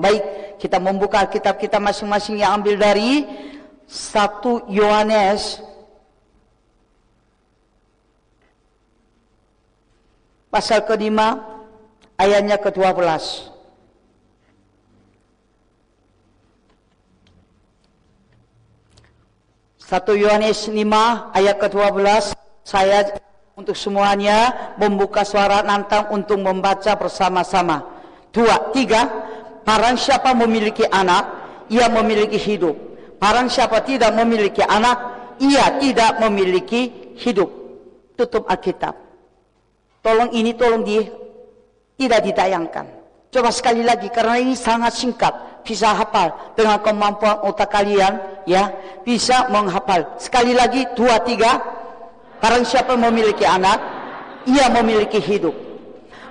Baik, kita membuka kitab kita masing-masing yang ambil dari satu Yohanes pasal kelima ayatnya ke-12. Satu Yohanes 5 ayat ke-12 saya untuk semuanya membuka suara nantang untuk membaca bersama-sama. Dua, tiga, barang siapa memiliki anak, ia memiliki hidup. Barang siapa tidak memiliki anak, ia tidak memiliki hidup. Tutup Alkitab. Tolong ini tolong di tidak ditayangkan. Coba sekali lagi karena ini sangat singkat bisa hafal dengan kemampuan otak kalian ya bisa menghafal sekali lagi dua tiga barang siapa memiliki anak ia memiliki hidup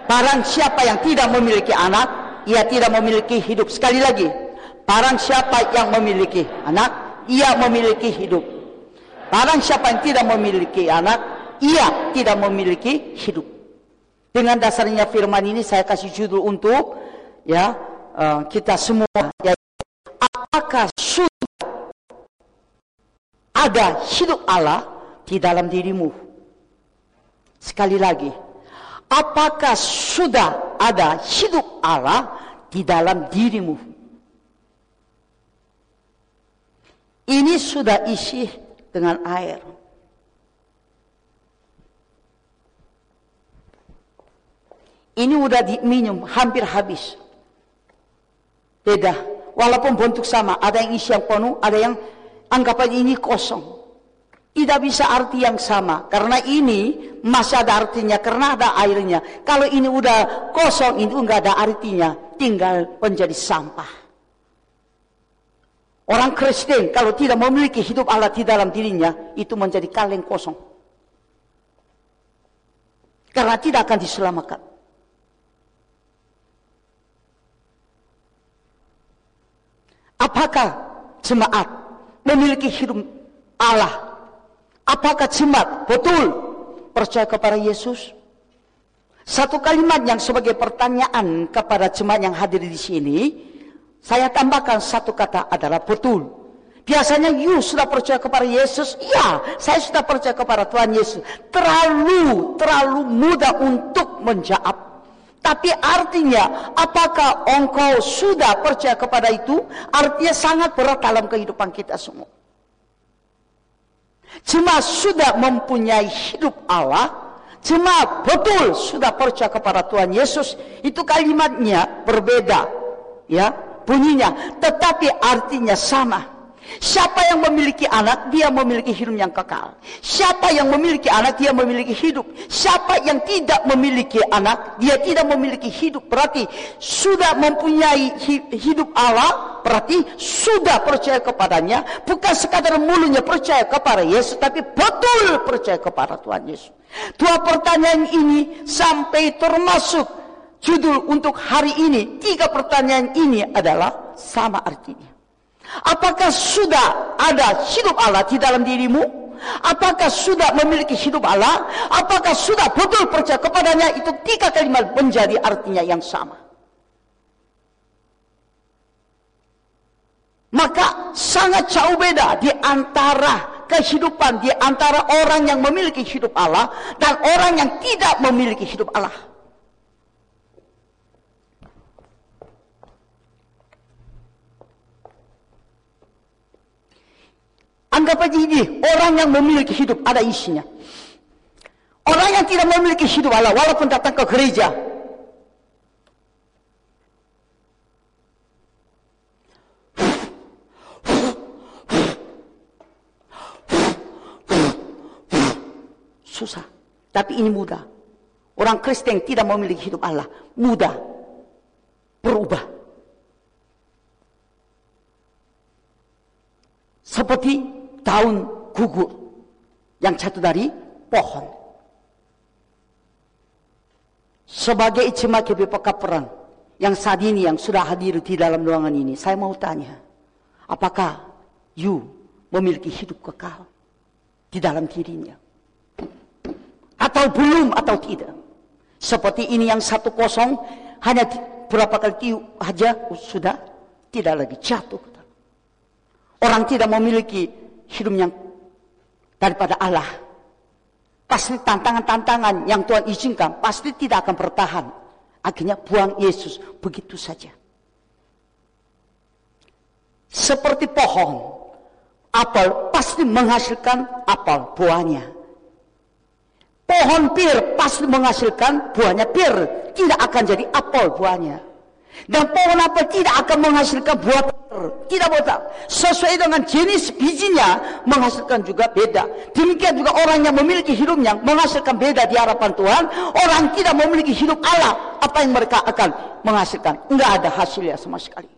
barang siapa yang tidak memiliki anak ia tidak memiliki hidup. Sekali lagi barang siapa yang memiliki anak ia memiliki hidup. Barang siapa yang tidak memiliki anak ia tidak memiliki hidup. Dengan dasarnya firman ini saya kasih judul untuk ya uh, kita semua ya, apakah sudah ada hidup Allah di dalam dirimu? Sekali lagi apakah sudah ada hidup Allah di dalam dirimu ini sudah isi dengan air ini udah diminum hampir habis Beda. Walaupun bentuk sama, ada yang isi yang penuh, ada yang anggapan ini kosong. Tidak bisa arti yang sama. Karena ini masih ada artinya, karena ada airnya. Kalau ini udah kosong, itu enggak ada artinya. Tinggal menjadi sampah. Orang Kristen kalau tidak memiliki hidup Allah di dalam dirinya, itu menjadi kaleng kosong. Karena tidak akan diselamatkan. Apakah jemaat memiliki hidup Allah? Apakah jemaat betul percaya kepada Yesus? Satu kalimat yang sebagai pertanyaan kepada jemaat yang hadir di sini, saya tambahkan satu kata adalah betul. Biasanya you sudah percaya kepada Yesus? Ya, saya sudah percaya kepada Tuhan Yesus. Terlalu, terlalu mudah untuk menjawab tapi artinya, apakah engkau sudah percaya kepada itu? Artinya sangat berat dalam kehidupan kita semua. Cuma sudah mempunyai hidup Allah, cuma betul sudah percaya kepada Tuhan Yesus, itu kalimatnya berbeda. Ya, bunyinya, tetapi artinya sama. Siapa yang memiliki anak, dia memiliki hidup yang kekal. Siapa yang memiliki anak, dia memiliki hidup. Siapa yang tidak memiliki anak, dia tidak memiliki hidup. Berarti sudah mempunyai hidup Allah, berarti sudah percaya kepadanya. Bukan sekadar mulutnya percaya kepada Yesus, tapi betul percaya kepada Tuhan Yesus. Dua pertanyaan ini sampai termasuk judul untuk hari ini. Tiga pertanyaan ini adalah sama artinya. Apakah sudah ada hidup Allah di dalam dirimu? Apakah sudah memiliki hidup Allah? Apakah sudah betul percaya kepadanya? Itu tiga kalimat menjadi artinya yang sama. Maka sangat jauh beda di antara kehidupan di antara orang yang memiliki hidup Allah dan orang yang tidak memiliki hidup Allah. Anggap aja ini orang yang memiliki hidup ada isinya. Orang yang tidak memiliki hidup Allah walaupun datang ke gereja. Susah. Tapi ini mudah. Orang Kristen tidak memiliki hidup Allah. Mudah. Berubah. Seperti daun gugur yang jatuh dari pohon. Sebagai ijma KBPK perang yang saat ini yang sudah hadir di dalam ruangan ini, saya mau tanya, apakah you memiliki hidup kekal di dalam dirinya? Atau belum atau tidak? Seperti ini yang satu kosong hanya berapa kali tiup aja sudah tidak lagi jatuh. Orang tidak memiliki hidup yang daripada Allah. Pasti tantangan-tantangan yang Tuhan izinkan pasti tidak akan bertahan. Akhirnya buang Yesus begitu saja. Seperti pohon, apel pasti menghasilkan apel buahnya. Pohon pir pasti menghasilkan buahnya pir, tidak akan jadi apel buahnya. Dan pohon apel tidak akan menghasilkan buah tidak botak. Sesuai dengan jenis bijinya menghasilkan juga beda. Demikian juga orang yang memiliki hidupnya menghasilkan beda di hadapan Tuhan. Orang tidak memiliki hidup Allah, apa yang mereka akan menghasilkan? Enggak ada hasilnya sama sekali.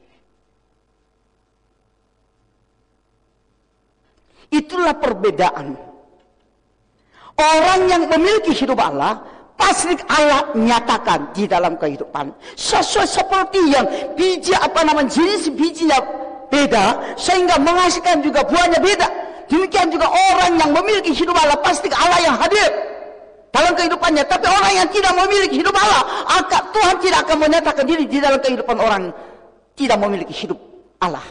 Itulah perbedaan. Orang yang memiliki hidup Allah, pasti Allah nyatakan di dalam kehidupan. Sesuai seperti yang biji apa namanya jenis bijinya beda, sehingga menghasilkan juga buahnya beda. Demikian juga orang yang memiliki hidup Allah, pasti Allah yang hadir dalam kehidupannya. Tapi orang yang tidak memiliki hidup Allah, Tuhan tidak akan menyatakan diri di dalam kehidupan orang tidak memiliki hidup Allah.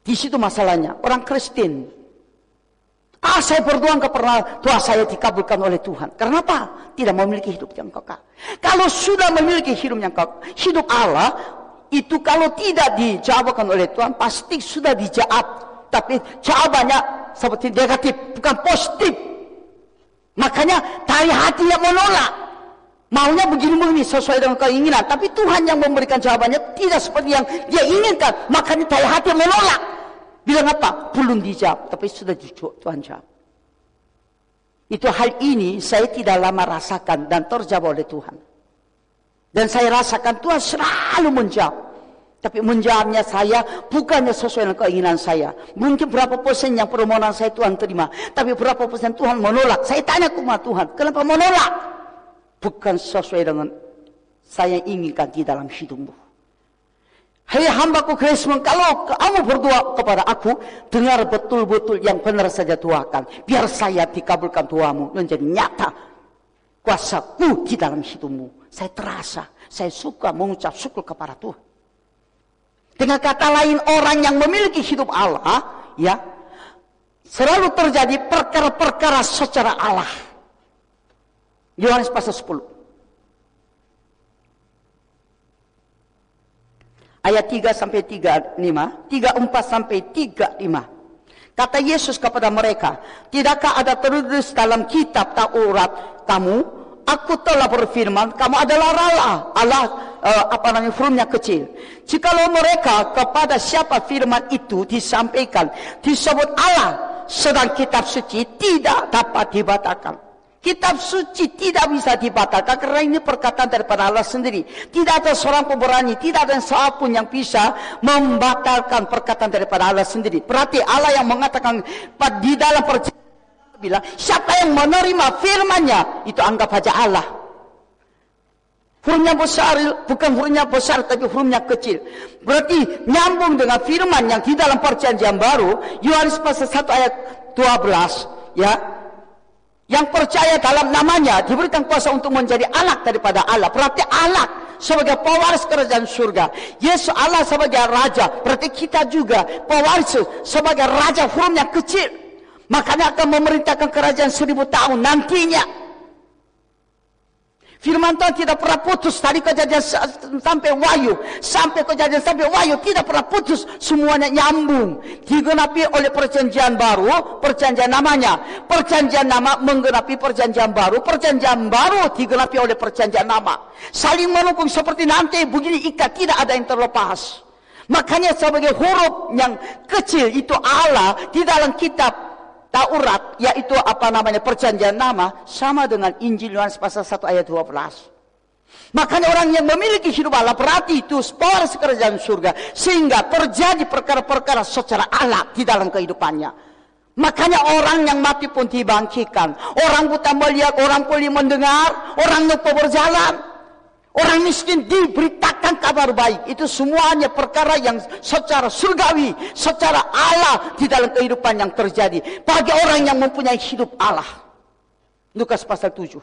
Di situ masalahnya. Orang Kristen. Ah, saya berdoa pernah doa saya dikabulkan oleh Tuhan. Karena apa? Tidak memiliki hidup yang kekal. Kalau sudah memiliki hidup yang kekal, hidup Allah itu kalau tidak dijawabkan oleh Tuhan pasti sudah dijawab. Tapi jawabannya seperti negatif, bukan positif. Makanya dari hati yang menolak. Maunya begini-begini sesuai dengan keinginan. Tapi Tuhan yang memberikan jawabannya tidak seperti yang dia inginkan. Makanya dari hati yang menolak. Bilang apa? Belum dijawab, tapi sudah Tuhan jawab. Itu hal ini saya tidak lama rasakan dan terjawab oleh Tuhan. Dan saya rasakan Tuhan selalu menjawab. Tapi menjawabnya saya bukannya sesuai dengan keinginan saya. Mungkin berapa persen yang permohonan saya Tuhan terima. Tapi berapa persen Tuhan menolak. Saya tanya ke Tuhan, kenapa menolak? Bukan sesuai dengan saya inginkan di dalam hidupmu. Hai hambaku Kristus, kalau kamu berdoa kepada aku, dengar betul-betul yang benar saja doakan. Biar saya dikabulkan doamu menjadi nyata kuasaku di dalam hidupmu. Saya terasa, saya suka mengucap syukur kepada Tuhan. Dengan kata lain, orang yang memiliki hidup Allah, ya, selalu terjadi perkara-perkara secara Allah. Yohanes pasal 10. Ayat 3 sampai 35, 34 sampai 35. Kata Yesus kepada mereka, tidakkah ada tertulis dalam kitab Taurat kamu, aku telah berfirman, kamu adalah Allah, Allah uh, apa namanya firmannya kecil. Jikalau mereka kepada siapa firman itu disampaikan, disebut Allah, sedang kitab suci tidak dapat dibatalkan. Kitab suci tidak bisa dibatalkan karena ini perkataan daripada Allah sendiri. Tidak ada seorang pemberani, tidak ada siapa pun yang bisa membatalkan perkataan daripada Allah sendiri. Berarti Allah yang mengatakan di dalam perjanjian bilang siapa yang menerima firman-Nya itu anggap saja Allah. Hurufnya besar bukan hurufnya besar tapi hurufnya kecil. Berarti nyambung dengan firman yang di dalam perjanjian baru Yohanes pasal 1 ayat 12 ya yang percaya dalam namanya diberikan kuasa untuk menjadi anak daripada Allah. Berarti anak sebagai pewaris kerajaan surga. Yesus Allah sebagai raja. Berarti kita juga pewaris sebagai raja hurufnya kecil. Makanya akan memerintahkan kerajaan seribu tahun nantinya. Firman Tuhan tidak pernah putus dari kejadian sampai wahyu. Sampai kejadian sampai wahyu tidak pernah putus. Semuanya nyambung. Digenapi oleh perjanjian baru, perjanjian namanya. Perjanjian nama menggenapi perjanjian baru. Perjanjian baru digenapi oleh perjanjian nama. Saling menukung seperti nanti begini ikat tidak ada yang terlepas. Makanya sebagai huruf yang kecil itu Allah di dalam kitab Taurat yaitu apa namanya perjanjian nama sama dengan Injil Yohanes pasal 1 ayat 12. Makanya orang yang memiliki hidup Allah berarti itu spor kerajaan surga sehingga terjadi perkara-perkara secara Allah di dalam kehidupannya. Makanya orang yang mati pun dibangkitkan. Orang buta melihat, orang pulih mendengar, orang lupa berjalan. Orang miskin diberitakan kabar baik. Itu semuanya perkara yang secara surgawi, secara Allah di dalam kehidupan yang terjadi. Bagi orang yang mempunyai hidup Allah. Lukas pasal 7.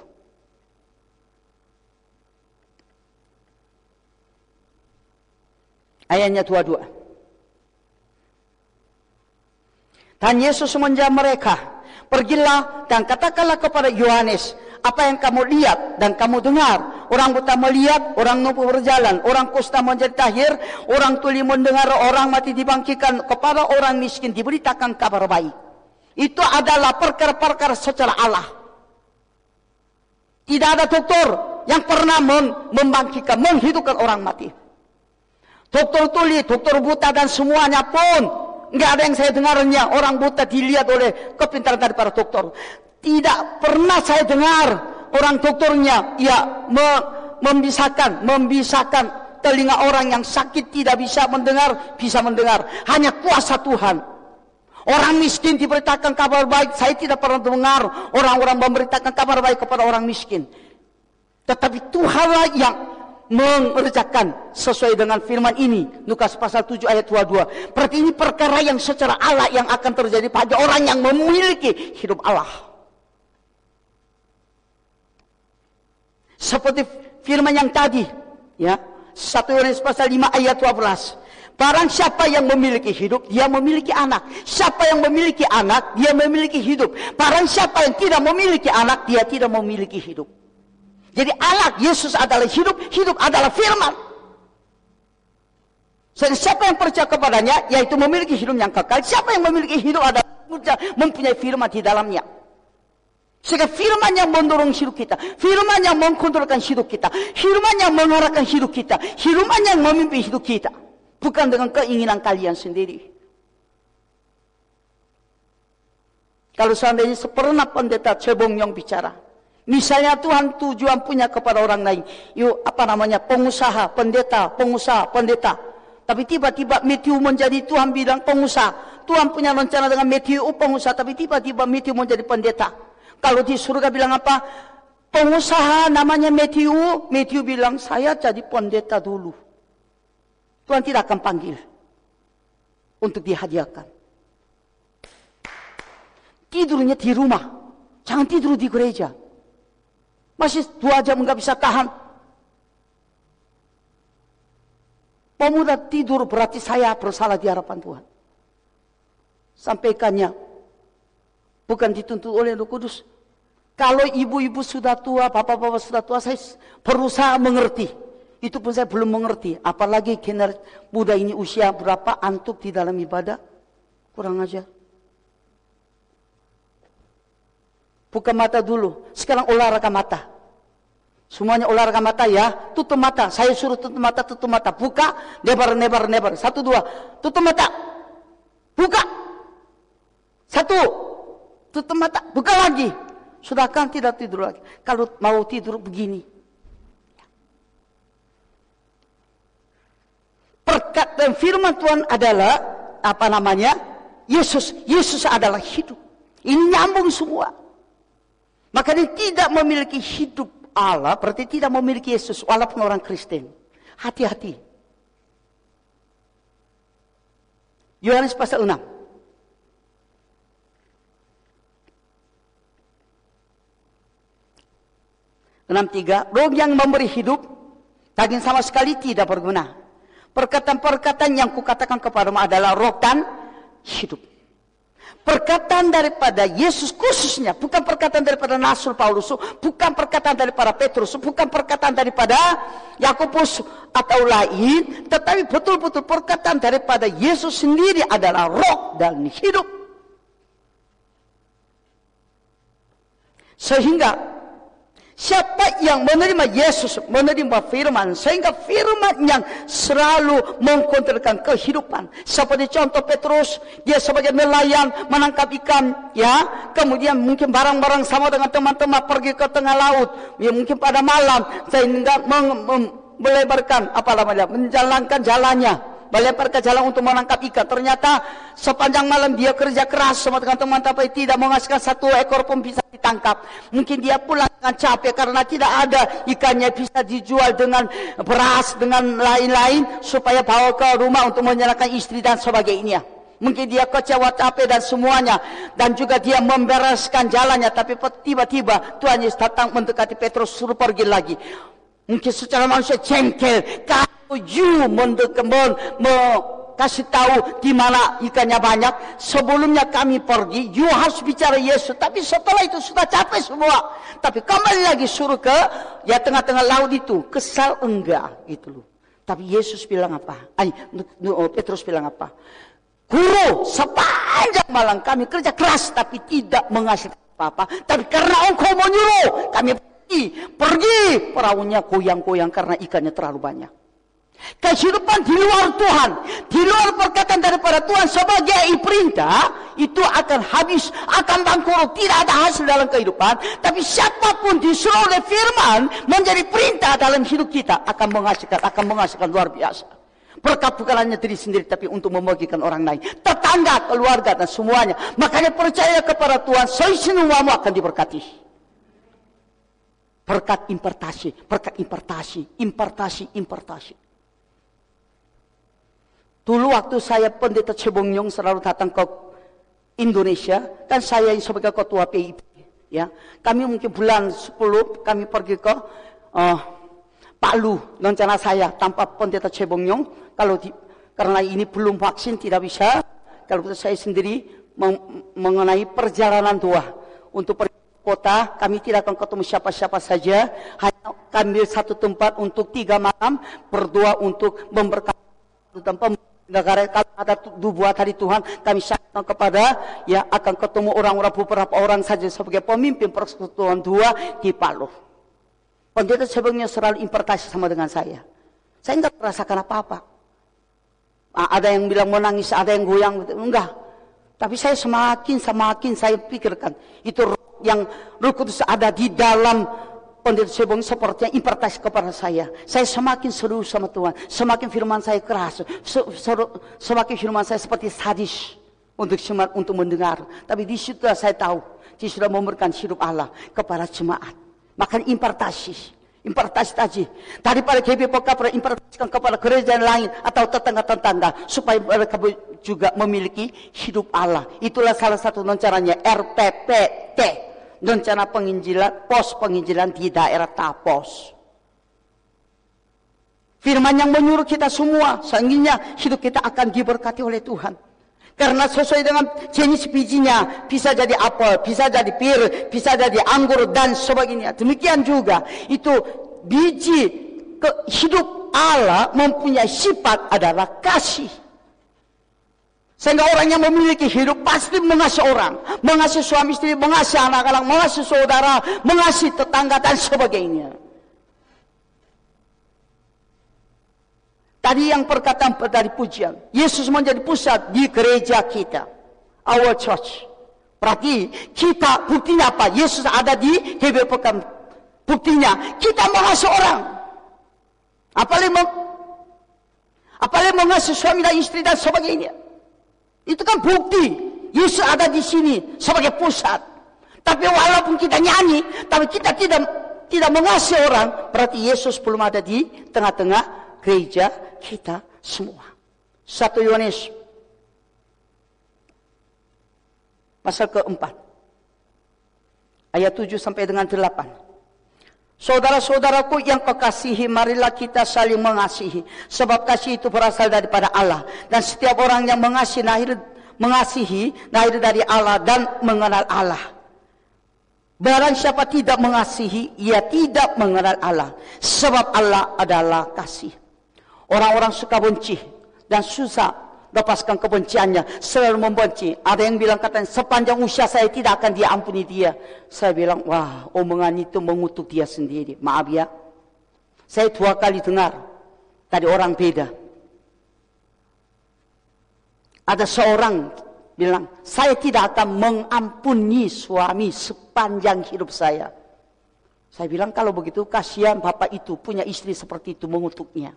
Ayatnya 22. Dan Yesus menjawab mereka, Pergilah dan katakanlah kepada Yohanes, apa yang kamu lihat dan kamu dengar. Orang buta melihat, orang lumpuh berjalan, orang kusta menjadi tahir, orang tuli mendengar, orang mati dibangkitkan, kepada orang miskin diberitakan kabar baik. Itu adalah perkara-perkara secara Allah. Tidak ada dokter yang pernah membangkitkan, menghidupkan orang mati. Dokter tuli, dokter buta dan semuanya pun nggak ada yang saya dengarnya orang buta dilihat oleh kepintaran dari para dokter. Tidak pernah saya dengar orang dokternya ya me, membisahkan, membisahkan telinga orang yang sakit tidak bisa mendengar, bisa mendengar. Hanya kuasa Tuhan. Orang miskin diberitakan kabar baik. Saya tidak pernah dengar orang-orang memberitakan kabar baik kepada orang miskin. Tetapi Tuhanlah yang mengerjakan sesuai dengan firman ini. Lukas pasal 7 ayat 22. Berarti ini perkara yang secara Allah yang akan terjadi pada orang yang memiliki hidup Allah. Seperti firman yang tadi, ya. 1 Yohanes pasal 5 ayat 12. Barang siapa yang memiliki hidup, dia memiliki anak. Siapa yang memiliki anak, dia memiliki hidup. Barang siapa yang tidak memiliki anak, dia tidak memiliki hidup. Jadi anak Yesus adalah hidup, hidup adalah firman. Jadi siapa yang percaya kepadanya, yaitu memiliki hidup yang kekal. Siapa yang memiliki hidup adalah mempunyai firman di dalamnya. Sehingga firman yang mendorong hidup kita. Firman yang mengkontrolkan hidup kita. Firman yang mengarahkan hidup kita. Firman yang memimpin hidup kita. Bukan dengan keinginan kalian sendiri. Kalau seandainya pernah pendeta cebong yang bicara. Misalnya Tuhan tujuan punya kepada orang lain. Yuk apa namanya pengusaha, pendeta, pengusaha, pendeta. Tapi tiba-tiba Matthew menjadi Tuhan bilang pengusaha. Tuhan punya rencana dengan Matthew pengusaha. Tapi tiba-tiba Matthew menjadi pendeta. Kalau di surga bilang apa? Pengusaha namanya Matthew. Matthew bilang, saya jadi pendeta dulu. Tuhan tidak akan panggil. Untuk dihadiahkan. Tidurnya di rumah. Jangan tidur di gereja. Masih dua jam nggak bisa tahan. Pemuda tidur berarti saya bersalah di hadapan Tuhan. Sampaikannya. Bukan dituntut oleh Roh Kudus. Kalau ibu-ibu sudah tua, bapak-bapak sudah tua, saya berusaha mengerti. Itu pun saya belum mengerti. Apalagi generasi muda ini usia berapa antuk di dalam ibadah. Kurang aja. Buka mata dulu. Sekarang olahraga mata. Semuanya olahraga mata ya. Tutup mata. Saya suruh tutup mata, tutup mata. Buka, nebar, nebar, nebar. Satu, dua. Tutup mata. Buka. Satu. Tutup mata. Buka lagi. Sudah kan tidak tidur lagi. Kalau mau tidur begini. Perkat dan firman Tuhan adalah apa namanya? Yesus. Yesus adalah hidup. Ini nyambung semua. Maka dia tidak memiliki hidup Allah berarti tidak memiliki Yesus walaupun orang Kristen. Hati-hati. Yohanes pasal 6. 63, roh yang memberi hidup, daging sama sekali tidak berguna. Perkataan-perkataan yang kukatakan kepadamu adalah roh dan hidup. Perkataan daripada Yesus khususnya, bukan perkataan daripada Nasul Paulus, bukan perkataan daripada Petrus, bukan perkataan daripada Yakobus atau lain, tetapi betul-betul perkataan daripada Yesus sendiri adalah roh dan hidup. Sehingga Siapa yang menerima Yesus, menerima firman, sehingga firman yang selalu mengkontrolkan kehidupan. Seperti contoh Petrus, dia sebagai nelayan menangkap ikan, ya. Kemudian mungkin barang-barang sama dengan teman-teman pergi ke tengah laut, ya mungkin pada malam sehingga melebarkan apa namanya, menjalankan jalannya melempar ke jalan untuk menangkap ikan. Ternyata sepanjang malam dia kerja keras sama teman-teman tapi tidak menghasilkan satu ekor pun bisa ditangkap. Mungkin dia pulang dengan capek karena tidak ada ikannya bisa dijual dengan beras dengan lain-lain supaya bawa ke rumah untuk menyalakan istri dan sebagainya. Mungkin dia kecewa capek dan semuanya dan juga dia membereskan jalannya tapi tiba-tiba Tuhan Yesus datang mendekati Petrus suruh pergi lagi. Mungkin secara manusia jengkel, you mendekemon me kasih tahu di mana ikannya banyak. Sebelumnya kami pergi, you harus bicara Yesus. Tapi setelah itu sudah capek semua. Tapi kembali lagi suruh ke ya tengah-tengah laut itu. Kesal enggak gitu loh. Tapi Yesus bilang apa? Ay, oh, Petrus bilang apa? Guru, sepanjang malam kami kerja keras tapi tidak menghasilkan apa-apa. Tapi karena engkau menyuruh, kami pergi. Pergi. Perahunya goyang-goyang karena ikannya terlalu banyak. Kehidupan di luar Tuhan, di luar perkataan daripada Tuhan sebagai perintah, itu akan habis, akan bangkrut, tidak ada hasil dalam kehidupan. Tapi siapa pun disuruh oleh firman menjadi perintah dalam hidup kita akan menghasilkan, akan menghasilkan luar biasa. Berkat bukan hanya diri sendiri tapi untuk membagikan orang lain. Tetangga, keluarga dan semuanya. Makanya percaya kepada Tuhan, semuamu akan diberkati. Berkat importasi, berkat importasi, importasi, importasi. Dulu waktu saya pendeta Cebongyong selalu datang ke Indonesia, kan saya sebagai ketua PIP, ya. Kami mungkin bulan 10 kami pergi ke uh, Palu, rencana saya tanpa pendeta Cebongyong, kalau di, karena ini belum vaksin tidak bisa, kalau saya sendiri meng, mengenai perjalanan doa untuk pergi kota, kami tidak akan ketemu siapa-siapa saja, hanya ambil satu tempat untuk tiga malam berdoa untuk memberkati tempat negara ada buat hari Tuhan kami syaitan kepada ya akan ketemu orang-orang beberapa orang saja sebagai pemimpin persekutuan dua di Palu. Pendeta sebelumnya selalu importasi sama dengan saya. Saya enggak merasakan apa-apa. Ada yang bilang menangis, ada yang goyang, enggak. Tapi saya semakin semakin saya pikirkan itu yang Roh Kudus ada di dalam pendeta Sebong sepertinya impartasi kepada saya. Saya semakin seru sama Tuhan. Semakin firman saya keras. semakin firman saya seperti sadis untuk jemaat untuk mendengar. Tapi di situ saya tahu. Dia sudah memberikan hidup Allah kepada jemaat. Maka impartasi. Impartasi tadi. Daripada GBPK impartasikan kepada gereja lain atau tetangga-tetangga. Supaya mereka juga memiliki hidup Allah. Itulah salah satu caranya RPPT rencana penginjilan, pos penginjilan di daerah Tapos. Firman yang menyuruh kita semua, seandainya hidup kita akan diberkati oleh Tuhan. Karena sesuai dengan jenis bijinya, bisa jadi apel, bisa jadi pir, bisa jadi anggur, dan sebagainya. Demikian juga, itu biji ke hidup Allah mempunyai sifat adalah kasih. Sehingga orang yang memiliki hidup pasti mengasihi orang. Mengasihi suami istri, mengasihi anak-anak, mengasihi saudara, mengasihi tetangga dan sebagainya. Tadi yang perkataan dari pujian. Yesus menjadi pusat di gereja kita. Our church. Berarti kita buktinya apa? Yesus ada di pekan. Buktinya kita mengasihi orang. Apalagi, meng, apalagi mengasihi suami dan istri dan sebagainya. Itu kan bukti. Yesus ada di sini sebagai pusat. Tapi walaupun kita nyanyi, tapi kita tidak tidak mengasihi orang, berarti Yesus belum ada di tengah-tengah gereja kita semua. Satu Yohanes pasal keempat ayat 7 sampai dengan 8. Saudara-saudaraku yang kekasihi, marilah kita saling mengasihi. Sebab kasih itu berasal daripada Allah. Dan setiap orang yang mengasihi, lahir, mengasihi, lahir dari Allah dan mengenal Allah. Barang siapa tidak mengasihi, ia tidak mengenal Allah. Sebab Allah adalah kasih. Orang-orang suka benci dan susah lepaskan kebenciannya, selalu membenci. Ada yang bilang katanya, sepanjang usia saya tidak akan diampuni dia. Saya bilang, wah omongan itu mengutuk dia sendiri. Maaf ya. Saya dua kali dengar dari orang beda. Ada seorang bilang, saya tidak akan mengampuni suami sepanjang hidup saya. Saya bilang kalau begitu kasihan bapak itu punya istri seperti itu mengutuknya.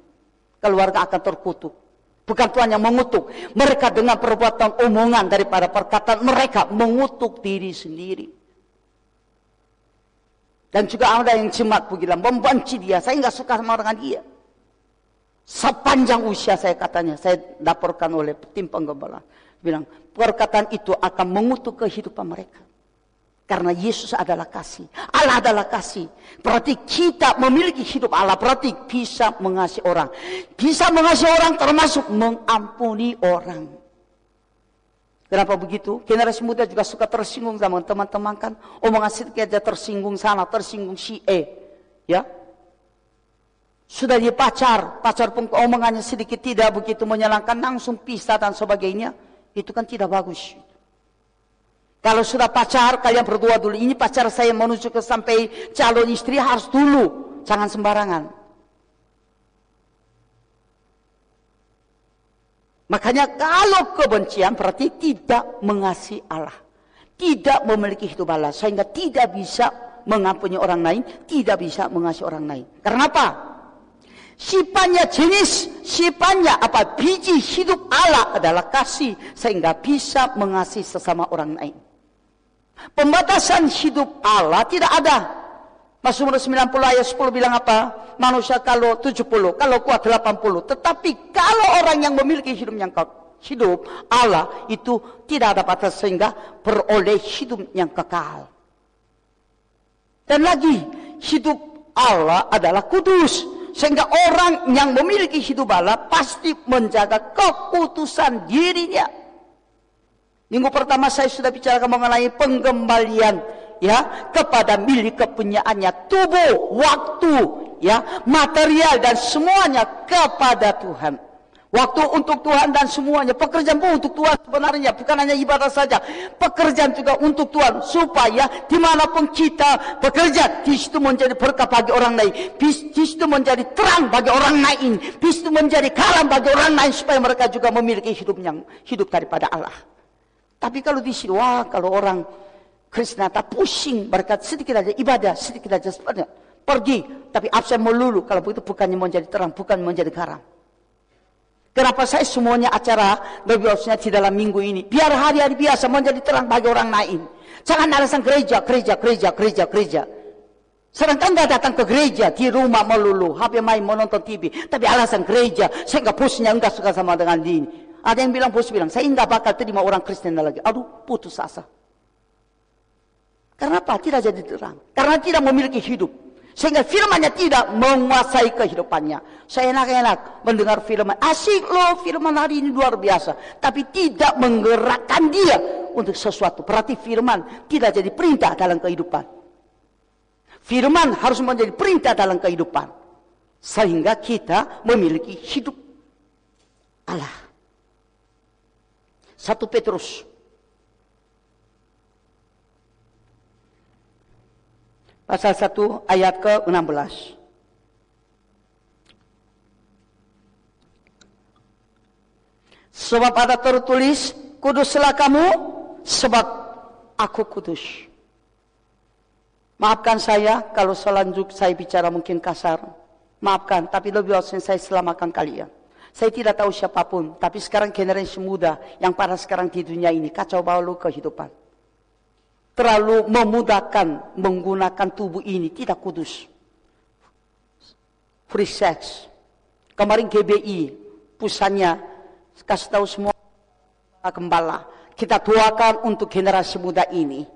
Keluarga akan terkutuk. Bukan Tuhan yang mengutuk. Mereka dengan perbuatan omongan daripada perkataan mereka mengutuk diri sendiri. Dan juga ada yang jemaat bilang membenci dia. Saya nggak suka sama dengan dia. Sepanjang usia saya katanya, saya laporkan oleh tim penggembala. Bilang, perkataan itu akan mengutuk kehidupan mereka. Karena Yesus adalah kasih. Allah adalah kasih. Berarti kita memiliki hidup Allah. Berarti bisa mengasihi orang. Bisa mengasihi orang termasuk mengampuni orang. Kenapa begitu? Generasi muda juga suka tersinggung sama teman-teman kan. Omongan sedikit aja tersinggung sana, tersinggung si E. Ya. Sudah dia pacar, pacar pun omongannya sedikit tidak begitu menyenangkan, langsung pisah dan sebagainya. Itu kan tidak bagus. Kalau sudah pacar, kalian berdua dulu. Ini pacar saya menuju ke sampai calon istri harus dulu. Jangan sembarangan. Makanya kalau kebencian berarti tidak mengasihi Allah. Tidak memiliki hidup Allah. Sehingga tidak bisa mengampuni orang lain. Tidak bisa mengasihi orang lain. Karena apa? Sifatnya jenis, sifatnya apa? Biji hidup Allah adalah kasih. Sehingga bisa mengasihi sesama orang lain. Pembatasan hidup Allah tidak ada. Mazmur 90 ayat 10 bilang apa? Manusia kalau 70, kalau kuat 80. Tetapi kalau orang yang memiliki hidup yang hidup Allah itu tidak ada batas sehingga beroleh hidup yang kekal. Dan lagi hidup Allah adalah kudus. Sehingga orang yang memiliki hidup Allah pasti menjaga keputusan dirinya. Minggu pertama saya sudah bicara mengenai penggembalian ya kepada milik kepunyaannya tubuh, waktu, ya, material dan semuanya kepada Tuhan. Waktu untuk Tuhan dan semuanya. Pekerjaan pun untuk Tuhan sebenarnya. Bukan hanya ibadah saja. Pekerjaan juga untuk Tuhan. Supaya di mana pun kita bekerja. Di situ menjadi berkah bagi orang lain. Di situ menjadi terang bagi orang lain. Di situ menjadi kalam bagi orang lain. Supaya mereka juga memiliki hidup yang hidup daripada Allah. Tapi kalau di sini, wah kalau orang Kristen tak pusing berkat sedikit aja ibadah, sedikit aja sebenarnya. Pergi, tapi absen melulu. Kalau begitu bukannya menjadi terang, bukan menjadi garam. Kenapa saya semuanya acara lebih di dalam minggu ini? Biar hari-hari biasa menjadi terang bagi orang lain. Jangan alasan gereja, gereja, gereja, gereja, gereja. Sedangkan nggak datang ke gereja di rumah melulu, HP main menonton TV. Tapi alasan gereja, saya nggak pusingnya nggak suka sama dengan ini. Ada yang bilang, bos bilang, saya nggak bakal terima orang Kristen lagi. Aduh, putus asa. Karena apa? Tidak jadi terang. Karena tidak memiliki hidup. Sehingga firmannya tidak menguasai kehidupannya. Saya enak-enak mendengar firman. Asik loh firman hari ini luar biasa. Tapi tidak menggerakkan dia untuk sesuatu. Berarti firman tidak jadi perintah dalam kehidupan. Firman harus menjadi perintah dalam kehidupan. Sehingga kita memiliki hidup Allah. Satu Petrus. Pasal 1 ayat ke-16. Sebab ada tertulis, kuduslah kamu sebab aku kudus. Maafkan saya kalau selanjut saya bicara mungkin kasar. Maafkan, tapi lebih baik saya selamatkan kalian. Saya tidak tahu siapa pun, tapi sekarang generasi muda yang pada sekarang di dunia ini kacau balau kehidupan. Terlalu memudahkan menggunakan tubuh ini tidak kudus. Free sex. Kemarin GBI pusatnya kasih tahu semua gembala. Kita tuakan untuk generasi muda ini.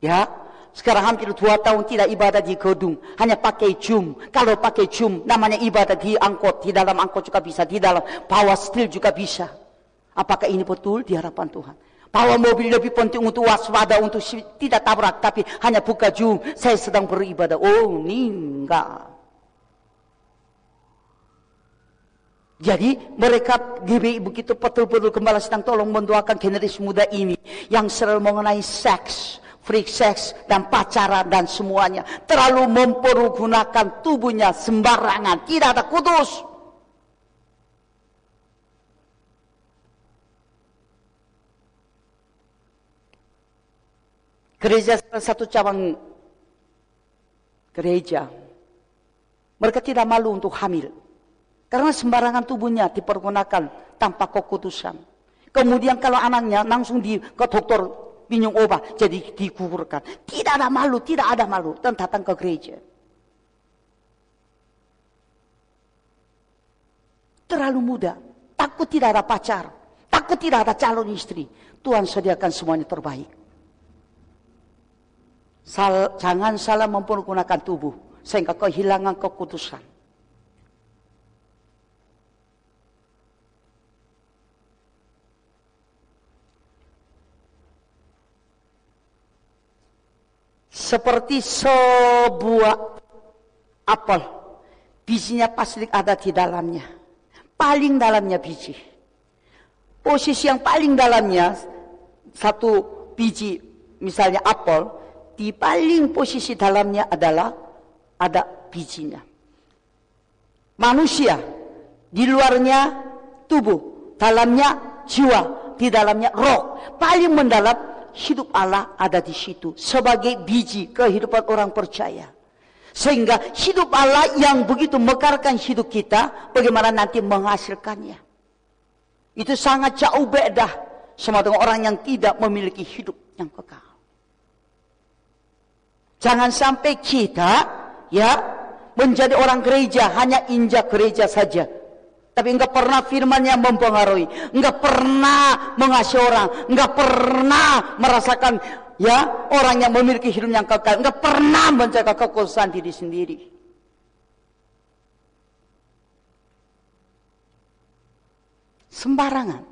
Ya, sekarang hampir dua tahun tidak ibadah di gedung. Hanya pakai Zoom. Kalau pakai Zoom, namanya ibadah di angkot. Di dalam angkot juga bisa. Di dalam power still juga bisa. Apakah ini betul di hadapan Tuhan? Power mobil lebih penting untuk waspada, untuk tidak tabrak. Tapi hanya buka Zoom. Saya sedang beribadah. Oh, enggak. Jadi mereka GBI begitu betul-betul kembali sedang tolong mendoakan generasi muda ini yang selalu mengenai seks, free sex dan pacaran dan semuanya. Terlalu mempergunakan tubuhnya sembarangan. Tidak ada kudus. Gereja salah satu cabang gereja. Mereka tidak malu untuk hamil. Karena sembarangan tubuhnya dipergunakan tanpa kekudusan kemudian kalau anaknya langsung di ke dokter minum obat jadi dikuburkan. Tidak ada malu, tidak ada malu dan datang ke gereja. Terlalu muda, takut tidak ada pacar, takut tidak ada calon istri. Tuhan sediakan semuanya terbaik. Sal, jangan salah mempergunakan tubuh sehingga kehilangan kekudusan. Seperti sebuah apel, bijinya pasti ada di dalamnya. Paling dalamnya biji. Posisi yang paling dalamnya, satu biji misalnya apel, di paling posisi dalamnya adalah ada bijinya. Manusia, di luarnya tubuh, dalamnya jiwa, di dalamnya roh. Paling mendalam hidup Allah ada di situ sebagai biji kehidupan orang percaya. Sehingga hidup Allah yang begitu mekarkan hidup kita, bagaimana nanti menghasilkannya. Itu sangat jauh beda sama dengan orang yang tidak memiliki hidup yang kekal. Jangan sampai kita ya menjadi orang gereja hanya injak gereja saja. Tapi enggak pernah firman yang mempengaruhi. Enggak pernah mengasihi orang. Enggak pernah merasakan ya orang yang memiliki hidup yang kekal. Enggak pernah menjaga kekuasaan diri sendiri. Sembarangan.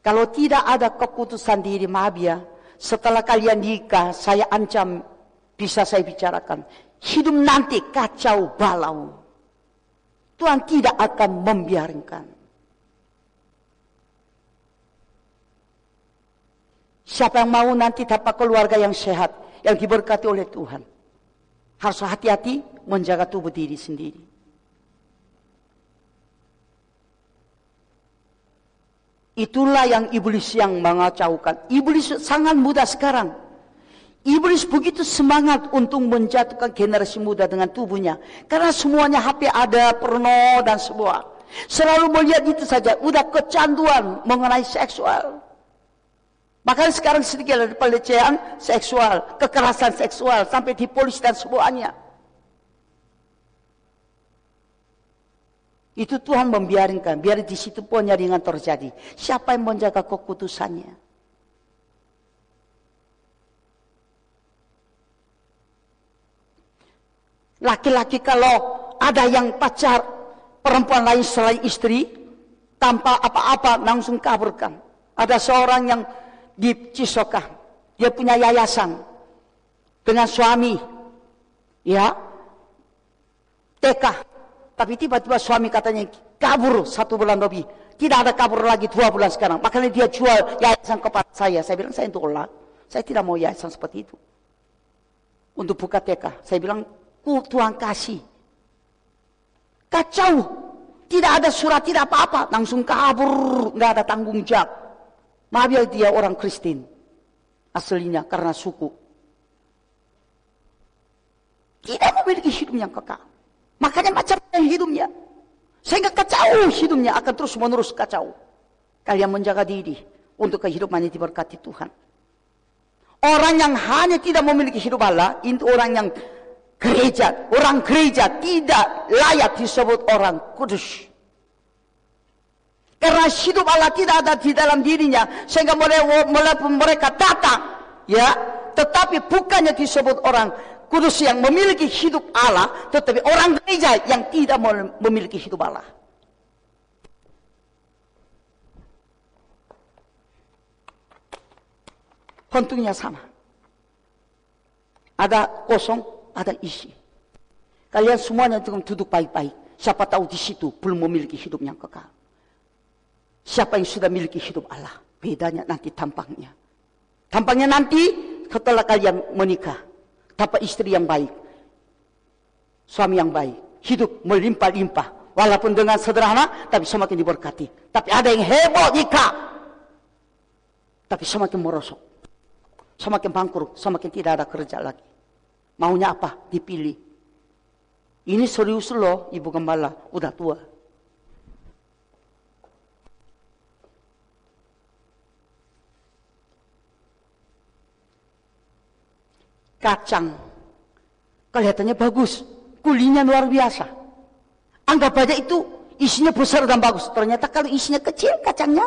Kalau tidak ada keputusan diri maaf ya, setelah kalian nikah, saya ancam bisa saya bicarakan. Hidup nanti kacau balau. Tuhan tidak akan membiarkan. Siapa yang mau nanti dapat keluarga yang sehat, yang diberkati oleh Tuhan. Harus hati-hati menjaga tubuh diri sendiri. Itulah yang iblis yang mengacaukan. Iblis sangat mudah sekarang Iblis begitu semangat untuk menjatuhkan generasi muda dengan tubuhnya. Karena semuanya HP ada, porno dan semua. Selalu melihat itu saja. Udah kecanduan mengenai seksual. Makanya sekarang sedikit ada pelecehan seksual, kekerasan seksual, sampai di polisi dan semuanya. Itu Tuhan membiarkan, biar di situ penyaringan terjadi. Siapa yang menjaga keputusannya? Laki-laki kalau ada yang pacar perempuan lain selain istri, tanpa apa-apa langsung kaburkan. Ada seorang yang di Cisoka, dia punya yayasan dengan suami, ya, TK. Tapi tiba-tiba suami katanya kabur satu bulan lebih. Tidak ada kabur lagi dua bulan sekarang. Makanya dia jual yayasan kepada saya. Saya bilang saya tolak. Saya tidak mau yayasan seperti itu. Untuk buka TK. Saya bilang Tuhan kasih. Kacau. Tidak ada surat, tidak apa-apa. Langsung kabur. Nggak ada tanggung jawab. Maaf ya dia orang Kristen. Aslinya karena suku. Tidak memiliki hidup yang kekal. Makanya macam hidupnya. Sehingga kacau hidupnya akan terus menerus kacau. Kalian menjaga diri untuk kehidupan yang diberkati Tuhan. Orang yang hanya tidak memiliki hidup Allah, itu orang yang gereja, orang gereja tidak layak disebut orang kudus. Karena hidup Allah tidak ada di dalam dirinya. Sehingga mereka datang. ya, Tetapi bukannya disebut orang kudus yang memiliki hidup Allah. Tetapi orang gereja yang tidak memiliki hidup Allah. Tentunya sama. Ada kosong, ada isi. Kalian semuanya duduk baik-baik. Siapa tahu di situ belum memiliki hidup yang kekal. Siapa yang sudah memiliki hidup Allah. Bedanya nanti tampangnya. Tampangnya nanti setelah kalian menikah. Dapat istri yang baik. Suami yang baik. Hidup melimpah-limpah. Walaupun dengan sederhana, tapi semakin diberkati. Tapi ada yang heboh nikah. Tapi semakin merosok. Semakin bangkrut, semakin tidak ada kerja lagi. Maunya apa? Dipilih. Ini serius loh, Ibu Gembala. Udah tua. Kacang. Kelihatannya bagus. Kulinya luar biasa. Anggap aja itu isinya besar dan bagus. Ternyata kalau isinya kecil kacangnya.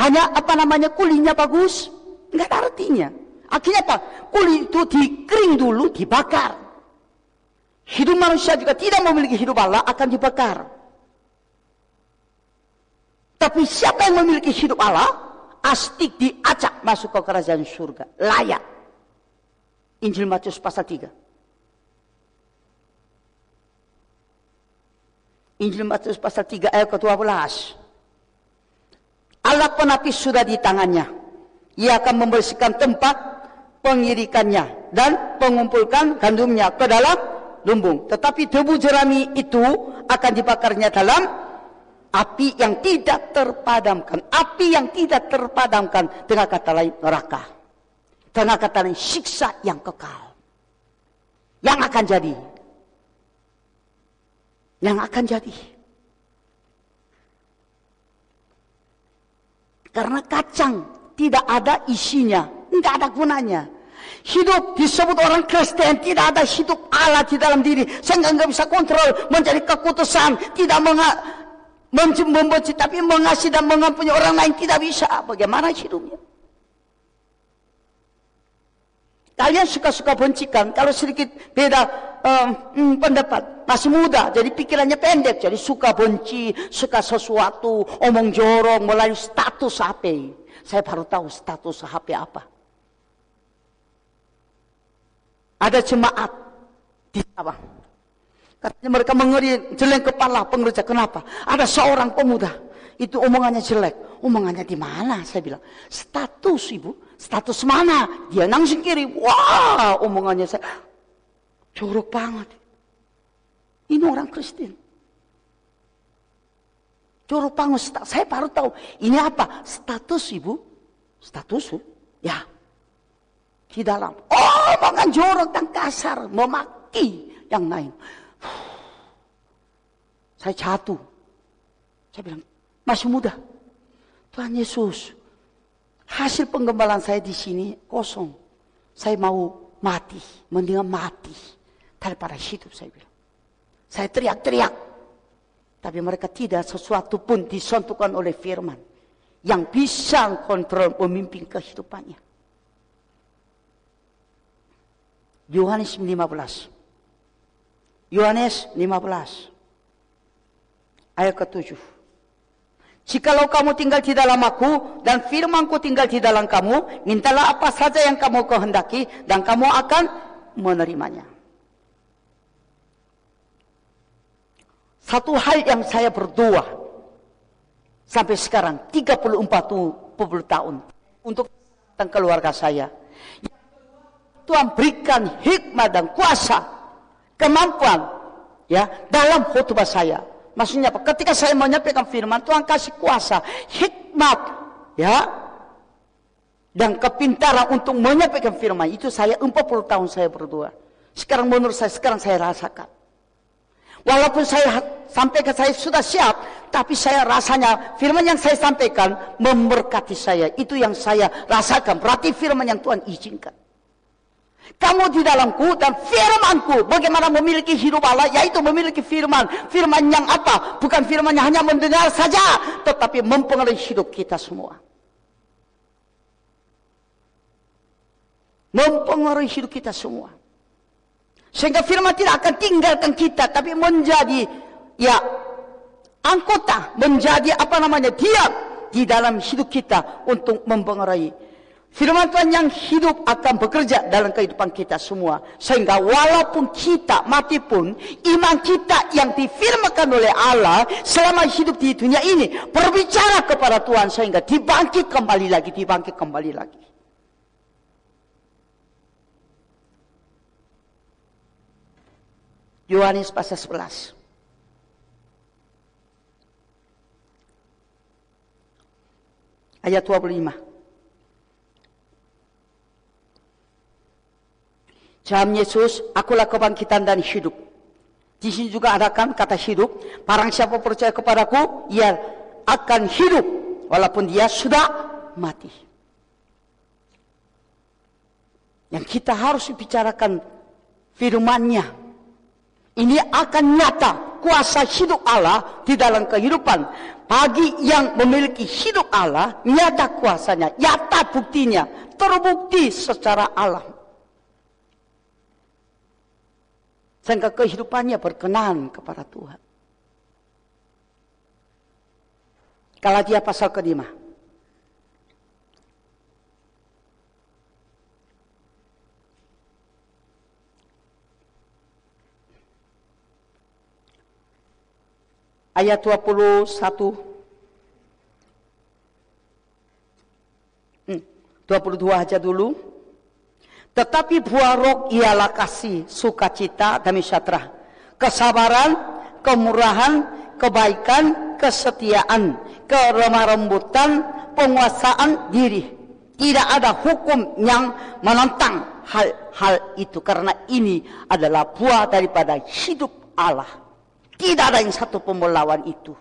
Hanya apa namanya kulinya bagus. Enggak ada artinya. Akhirnya apa? Kulit itu dikering dulu, dibakar. Hidup manusia juga tidak memiliki hidup Allah akan dibakar. Tapi siapa yang memiliki hidup Allah, astik diacak masuk ke kerajaan surga. Layak. Injil Matius pasal 3. Injil Matius pasal 3 ayat ke-12. Allah penapis sudah di tangannya. Ia akan membersihkan tempat pengirikannya dan mengumpulkan gandumnya ke dalam lumbung. Tetapi debu jerami itu akan dibakarnya dalam api yang tidak terpadamkan. Api yang tidak terpadamkan dengan kata lain neraka. Dengan kata lain siksa yang kekal. Yang akan jadi yang akan jadi. Karena kacang tidak ada isinya, tidak ada gunanya. Hidup disebut orang Kristen tidak ada hidup Allah di dalam diri sehingga nggak bisa kontrol menjadi keputusan tidak membenci tapi mengasihi dan mengampuni orang lain tidak bisa bagaimana hidupnya Kalian suka-suka bencikan kalau sedikit beda um, pendapat. Masih muda, jadi pikirannya pendek. Jadi suka benci, suka sesuatu, omong jorong, melalui status HP. Saya baru tahu status HP apa. Ada jemaat di Sabang. Katanya mereka mengeri jelek kepala pengerja. Kenapa? Ada seorang pemuda. Itu omongannya jelek. Omongannya di mana? Saya bilang, status ibu Status mana? Dia langsung kiri. Wah, omongannya saya. Jorok banget. Ini orang Kristen. Jorok banget. Saya baru tahu. Ini apa? Status ibu. Status? Ya. Di dalam. Oh, omongan jorok dan kasar. Memaki yang lain. Saya jatuh. Saya bilang, masih muda. Tuhan Yesus, Hasil penggembalaan saya di sini kosong. Saya mau mati, mendingan mati daripada hidup saya bilang. Saya teriak-teriak. Tapi mereka tidak sesuatu pun disentuhkan oleh firman. Yang bisa kontrol memimpin kehidupannya. Yohanes 15. Yohanes 15. Ayat ke-7. Jikalau kamu tinggal di dalam aku dan firmanku tinggal di dalam kamu, mintalah apa saja yang kamu kehendaki dan kamu akan menerimanya. Satu hal yang saya berdoa sampai sekarang 34 tahun untuk tentang keluarga saya. Tuhan berikan hikmah dan kuasa, kemampuan ya dalam khutbah saya Maksudnya apa? Ketika saya menyampaikan firman, Tuhan kasih kuasa, hikmat, ya, dan kepintaran untuk menyampaikan firman. Itu saya 40 tahun saya berdua. Sekarang menurut saya, sekarang saya rasakan. Walaupun saya sampaikan saya sudah siap, tapi saya rasanya firman yang saya sampaikan memberkati saya. Itu yang saya rasakan. Berarti firman yang Tuhan izinkan. Kamu di dalamku dan firmanku. Bagaimana memiliki hidup Allah? Yaitu memiliki firman. Firman yang apa? Bukan firman yang hanya mendengar saja. Tetapi mempengaruhi hidup kita semua. Mempengaruhi hidup kita semua. Sehingga firman tidak akan tinggalkan kita. Tapi menjadi ya anggota. Menjadi apa namanya? Diam di dalam hidup kita untuk mempengaruhi Firman Tuhan yang hidup akan bekerja dalam kehidupan kita semua. Sehingga walaupun kita mati pun, iman kita yang difirmakan oleh Allah selama hidup di dunia ini. Berbicara kepada Tuhan sehingga dibangkit kembali lagi, dibangkit kembali lagi. Yohanes pasal 11. Ayat 25. Jam Yesus, akulah kebangkitan dan hidup. Di sini juga ada kan kata hidup. Barang siapa percaya kepadaku, ia akan hidup. Walaupun dia sudah mati. Yang kita harus bicarakan firmannya. Ini akan nyata kuasa hidup Allah di dalam kehidupan. Bagi yang memiliki hidup Allah, nyata kuasanya, nyata buktinya terbukti secara alam. Sehingga kehidupannya berkenan kepada Tuhan. Kalau dia pasal kelima. Ayat 21 hmm, 22 aja dulu. Tetapi buah roh ialah kasih, sukacita, damai sejahtera, kesabaran, kemurahan, kebaikan, kesetiaan, kelemah rembutan, penguasaan diri. Tidak ada hukum yang menentang hal-hal itu karena ini adalah buah daripada hidup Allah. Tidak ada yang satu pun melawan itu.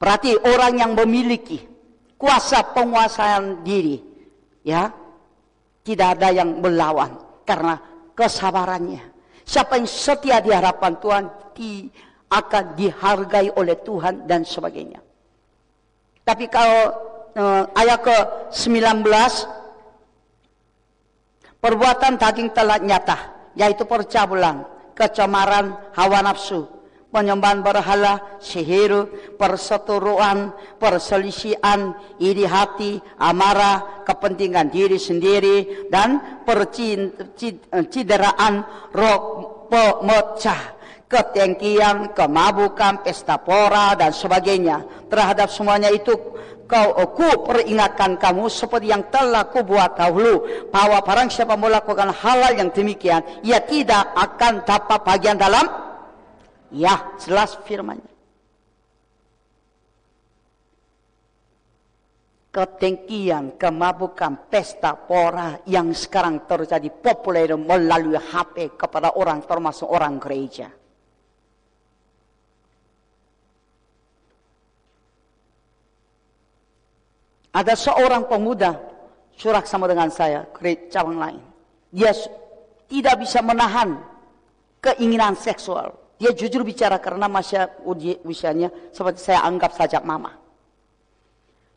Berarti orang yang memiliki kuasa penguasaan diri, ya, tidak ada yang melawan karena kesabarannya. Siapa yang setia di hadapan Tuhan, akan dihargai oleh Tuhan dan sebagainya. Tapi kalau eh, ayat ke-19 perbuatan daging telah nyata yaitu percabulan, kecemaran, hawa nafsu, penyembahan berhala, sihir, perseteruan, perselisihan, iri hati, amarah, kepentingan diri sendiri, dan percideraan roh pemecah ketengkian, kemabukan, pesta pora dan sebagainya. Terhadap semuanya itu kau aku peringatkan kamu seperti yang telah ku buat dahulu bahwa barang siapa melakukan hal-hal yang demikian ia tidak akan dapat bagian dalam ya jelas firmannya ketengkian, kemabukan, pesta pora yang sekarang terjadi populer melalui HP kepada orang termasuk orang gereja. Ada seorang pemuda surak sama dengan saya, cabang lain. Dia tidak bisa menahan keinginan seksual. Dia jujur bicara karena masih usianya seperti saya anggap saja mama.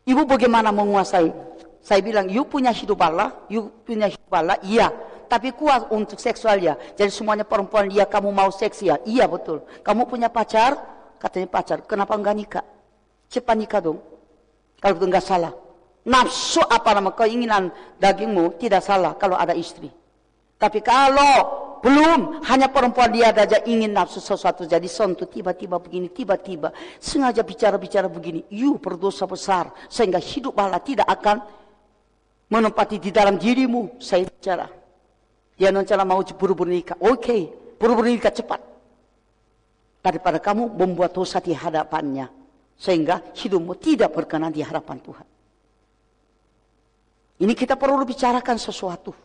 Ibu bagaimana menguasai? Saya bilang, you punya hidup Allah, you punya hidup Allah, iya. Tapi kuat untuk seksual ya. Jadi semuanya perempuan, iya kamu mau seks ya? Iya betul. Kamu punya pacar? Katanya pacar. Kenapa enggak nikah? Cepat nikah dong. Kalau itu enggak salah nafsu apa nama keinginan dagingmu tidak salah kalau ada istri. Tapi kalau belum. Hanya perempuan dia saja ingin nafsu sesuatu. Jadi sentuh tiba-tiba begini tiba-tiba. Sengaja bicara-bicara begini. You berdosa besar. Sehingga hidup Allah tidak akan menempati di dalam dirimu. Saya bicara. Dia rencana mau buru-buru nikah. Oke. Okay, buru-buru nikah cepat. Daripada kamu membuat dosa di hadapannya. Sehingga hidupmu tidak berkenan di hadapan Tuhan. Ini kita perlu bicarakan sesuatu.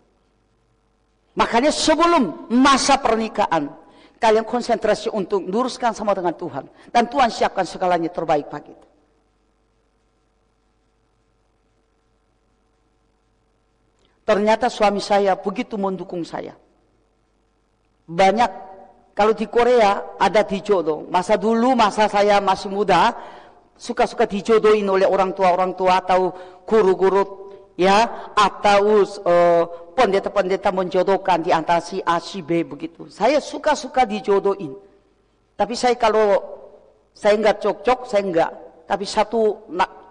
Makanya sebelum masa pernikahan, kalian konsentrasi untuk luruskan sama dengan Tuhan. Dan Tuhan siapkan segalanya terbaik bagi kita. Ternyata suami saya begitu mendukung saya. Banyak, kalau di Korea ada dijodoh. Masa dulu, masa saya masih muda, suka-suka dijodohin oleh orang tua-orang tua atau guru-guru ya atau uh, pendeta-pendeta menjodohkan di antara si A si B begitu. Saya suka-suka dijodohin. Tapi saya kalau saya enggak cocok, saya enggak. Tapi satu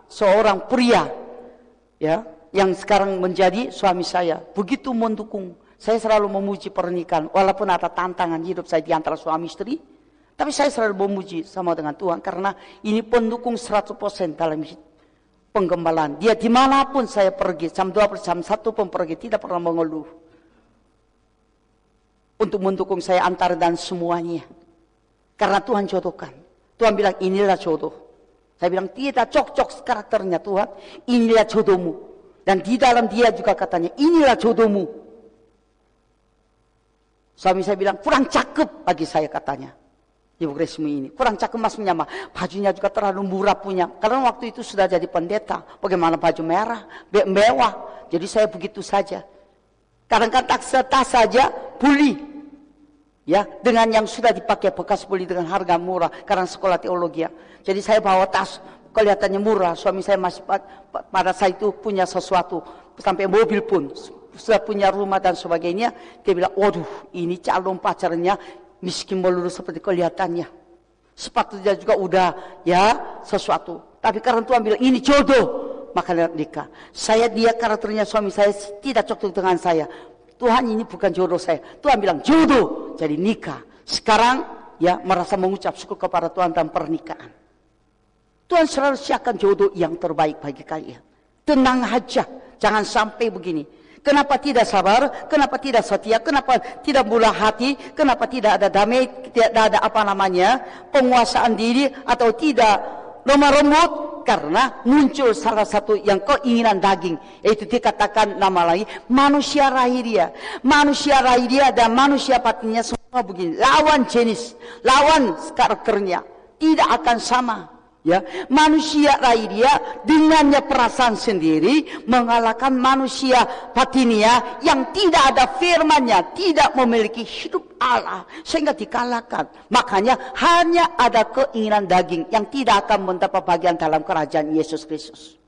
seorang pria ya yang sekarang menjadi suami saya begitu mendukung. Saya selalu memuji pernikahan walaupun ada tantangan hidup saya di antara suami istri. Tapi saya selalu memuji sama dengan Tuhan karena ini pendukung 100% dalam hidup penggembalaan. Dia di mana pun saya pergi, jam 12, jam 1 pun pergi, tidak pernah mengeluh. Untuk mendukung saya antar dan semuanya. Karena Tuhan jodohkan. Tuhan bilang inilah jodoh. Saya bilang tidak cocok karakternya Tuhan. Inilah jodohmu. Dan di dalam dia juga katanya inilah jodohmu. Suami saya bilang kurang cakep bagi saya katanya. Ibu Resmi ini. Kurang cakep mas menyama. Bajunya juga terlalu murah punya. Karena waktu itu sudah jadi pendeta. Bagaimana baju merah, mewah. Jadi saya begitu saja. Kadang-kadang tak tas saja buli. Ya, dengan yang sudah dipakai bekas beli dengan harga murah karena sekolah teologi. Ya. Jadi saya bawa tas kelihatannya murah. Suami saya masih pada saat itu punya sesuatu sampai mobil pun sudah punya rumah dan sebagainya. Dia bilang, waduh ini calon pacarnya miskin melulu seperti kelihatannya. Sepatutnya juga udah ya sesuatu. Tapi karena Tuhan bilang ini jodoh, maka nikah. Saya dia karakternya suami saya tidak cocok dengan saya. Tuhan ini bukan jodoh saya. Tuhan bilang jodoh, jadi nikah. Sekarang ya merasa mengucap syukur kepada Tuhan dalam pernikahan. Tuhan selalu siapkan jodoh yang terbaik bagi kalian. Tenang aja, jangan sampai begini. Kenapa tidak sabar? Kenapa tidak setia? Kenapa tidak murah hati? Kenapa tidak ada damai? Tidak ada apa namanya penguasaan diri atau tidak lemah lembut? karena muncul salah satu yang keinginan daging yaitu dikatakan nama lagi manusia rahiria manusia rahiria dan manusia patinya semua begini lawan jenis lawan karakternya tidak akan sama ya manusia rahiria dengannya perasaan sendiri mengalahkan manusia patinia yang tidak ada firmannya tidak memiliki hidup Allah sehingga dikalahkan. Makanya hanya ada keinginan daging yang tidak akan mendapat bagian dalam kerajaan Yesus Kristus.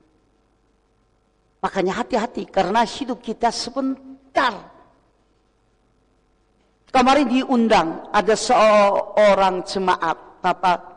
Makanya hati-hati karena hidup kita sebentar. Kemarin diundang ada seorang jemaat Bapak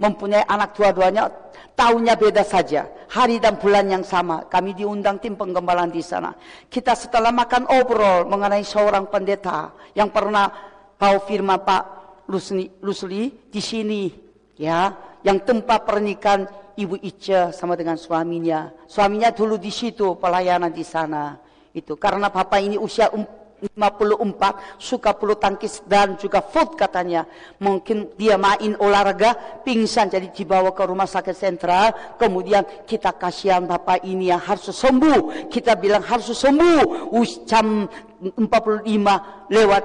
mempunyai anak dua-duanya tahunnya beda saja hari dan bulan yang sama kami diundang tim penggembalaan di sana kita setelah makan obrol mengenai seorang pendeta yang pernah tahu firman Pak Lusli, Lusli di sini ya yang tempat pernikahan Ibu Ica sama dengan suaminya. Suaminya dulu di situ pelayanan di sana. Itu karena Bapak ini usia 54 suka bulu tangkis dan juga food katanya. Mungkin dia main olahraga, pingsan jadi dibawa ke rumah sakit sentral. Kemudian kita kasihan bapak ini yang harus sembuh. Kita bilang harus sembuh. Jam 45 lewat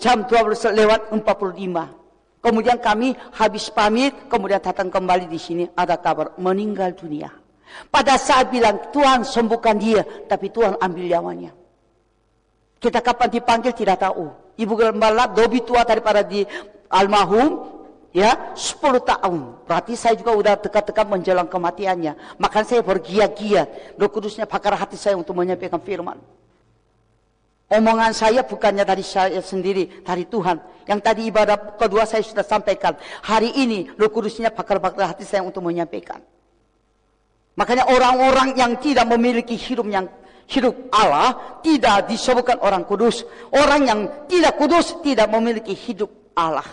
jam 12 lewat 45. Kemudian kami habis pamit, kemudian datang kembali di sini ada kabar meninggal dunia. Pada saat bilang Tuhan sembuhkan dia, tapi Tuhan ambil nyawanya. Kita kapan dipanggil tidak tahu. Ibu gembala lebih tua daripada di almarhum ya 10 tahun. Berarti saya juga udah dekat-dekat menjelang kematiannya. Maka saya bergiat-giat. Roh Kudusnya pakar hati saya untuk menyampaikan firman. Omongan saya bukannya dari saya sendiri, dari Tuhan. Yang tadi ibadah kedua saya sudah sampaikan. Hari ini Roh Kudusnya pakar-pakar hati saya untuk menyampaikan. Makanya orang-orang yang tidak memiliki hidup yang hidup Allah tidak disebutkan orang kudus. Orang yang tidak kudus tidak memiliki hidup Allah.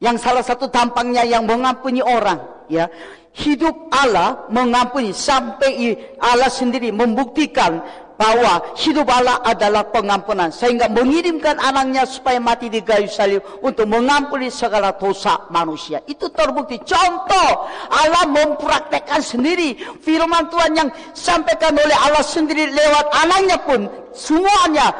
Yang salah satu tampangnya yang mengampuni orang, ya. Hidup Allah mengampuni sampai Allah sendiri membuktikan bahwa hidup Allah adalah pengampunan. Sehingga mengirimkan anaknya supaya mati di kayu salib untuk mengampuni segala dosa manusia. Itu terbukti. Contoh Allah mempraktekkan sendiri firman Tuhan yang sampaikan oleh Allah sendiri lewat anaknya pun. Semuanya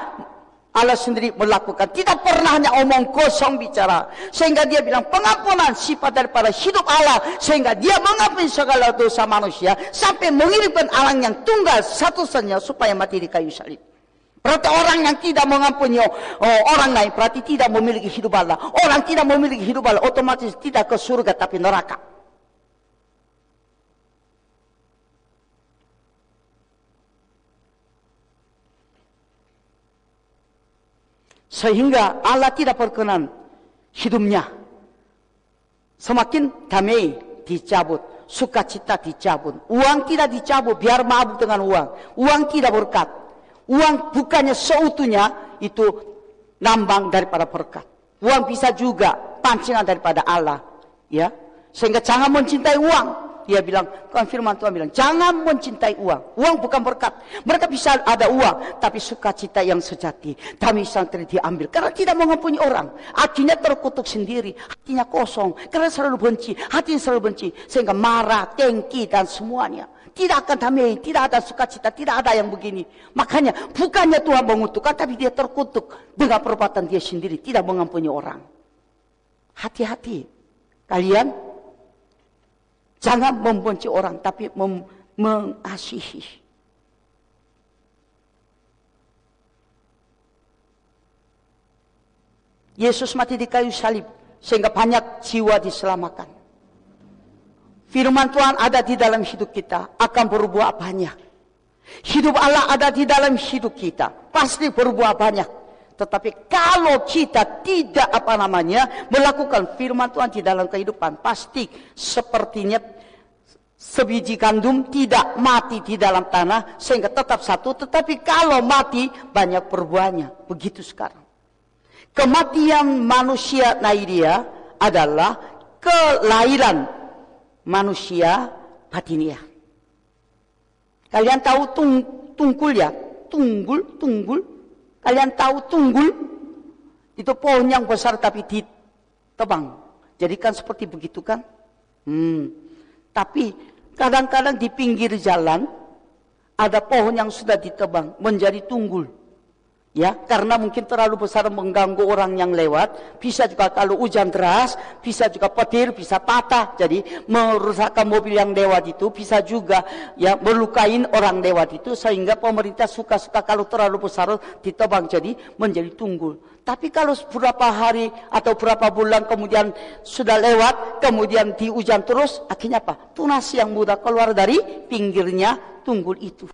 Allah sendiri melakukan. Tidak pernah hanya omong kosong bicara. Sehingga dia bilang pengampunan sifat daripada hidup Allah. Sehingga dia mengampuni segala dosa manusia. Sampai mengirimkan alang yang tunggal satu-satunya supaya mati di kayu salib. Berarti orang yang tidak mengampuni oh, orang lain berarti tidak memiliki hidup Allah. Orang tidak memiliki hidup Allah otomatis tidak ke surga tapi neraka. Sehingga Allah tidak berkenan hidupnya. Semakin damai dicabut. Sukacita dicabut. Uang tidak dicabut biar mabuk dengan uang. Uang tidak berkat. Uang bukannya seutuhnya itu nambang daripada berkat. Uang bisa juga pancingan daripada Allah. Ya, Sehingga jangan mencintai uang. Dia bilang, kan firman Tuhan bilang, jangan mencintai uang. Uang bukan berkat. Mereka bisa ada uang, tapi sukacita yang sejati. Kami santri diambil. Karena tidak mengampuni orang. Hatinya terkutuk sendiri. Hatinya kosong. Karena selalu benci. Hatinya selalu benci. Sehingga marah, tengki, dan semuanya. Tidak akan damai, tidak ada sukacita, tidak ada yang begini. Makanya bukannya Tuhan mengutukkan, tapi dia terkutuk dengan perbuatan dia sendiri. Tidak mengampuni orang. Hati-hati. Kalian Jangan membenci orang, tapi mem mengasihi. Yesus mati di kayu salib sehingga banyak jiwa diselamatkan. Firman Tuhan ada di dalam hidup kita akan berbuah banyak. Hidup Allah ada di dalam hidup kita pasti berbuah banyak. Tetapi kalau kita tidak apa namanya melakukan firman Tuhan di dalam kehidupan pasti sepertinya sebiji gandum tidak mati di dalam tanah sehingga tetap satu tetapi kalau mati banyak berbuahnya begitu sekarang kematian manusia Nairia adalah kelahiran manusia batinia. Kalian tahu tung, tunggul ya? Tunggul, tunggul. Kalian tahu tunggul? Itu pohon yang besar tapi ditebang. Jadi kan seperti begitu kan? Hmm. Tapi kadang-kadang di pinggir jalan ada pohon yang sudah ditebang menjadi tunggul ya karena mungkin terlalu besar mengganggu orang yang lewat bisa juga kalau hujan deras bisa juga petir bisa patah. Jadi merusakkan mobil yang lewat itu bisa juga ya melukain orang lewat itu sehingga pemerintah suka-suka kalau terlalu besar ditebang jadi menjadi tunggul. Tapi kalau beberapa hari atau beberapa bulan kemudian sudah lewat kemudian di hujan terus akhirnya apa? Tunas yang mudah keluar dari pinggirnya tunggul itu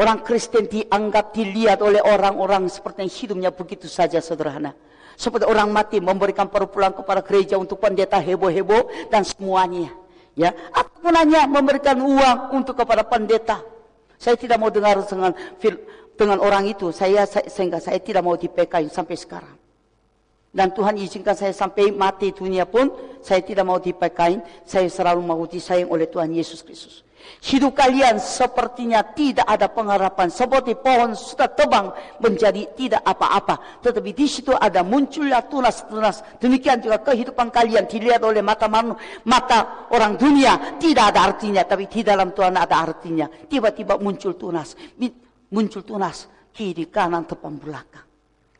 Orang Kristen dianggap dilihat oleh orang-orang seperti yang hidupnya begitu saja sederhana. Seperti orang mati memberikan perpuluhan kepada gereja untuk pendeta heboh-heboh dan semuanya. Ya, apa gunanya memberikan uang untuk kepada pendeta? Saya tidak mau dengar dengan dengan orang itu. Saya, saya sehingga saya tidak mau dipekain sampai sekarang. Dan Tuhan izinkan saya sampai mati dunia pun saya tidak mau dipekain. Saya selalu mau disayang oleh Tuhan Yesus Kristus. Hidup kalian sepertinya tidak ada pengharapan. Seperti pohon sudah tebang menjadi tidak apa-apa. Tetapi di situ ada munculnya tunas-tunas. Demikian juga kehidupan kalian dilihat oleh mata manu, mata orang dunia. Tidak ada artinya. Tapi di dalam Tuhan ada artinya. Tiba-tiba muncul tunas. Muncul tunas. Kiri, kanan, depan, belakang.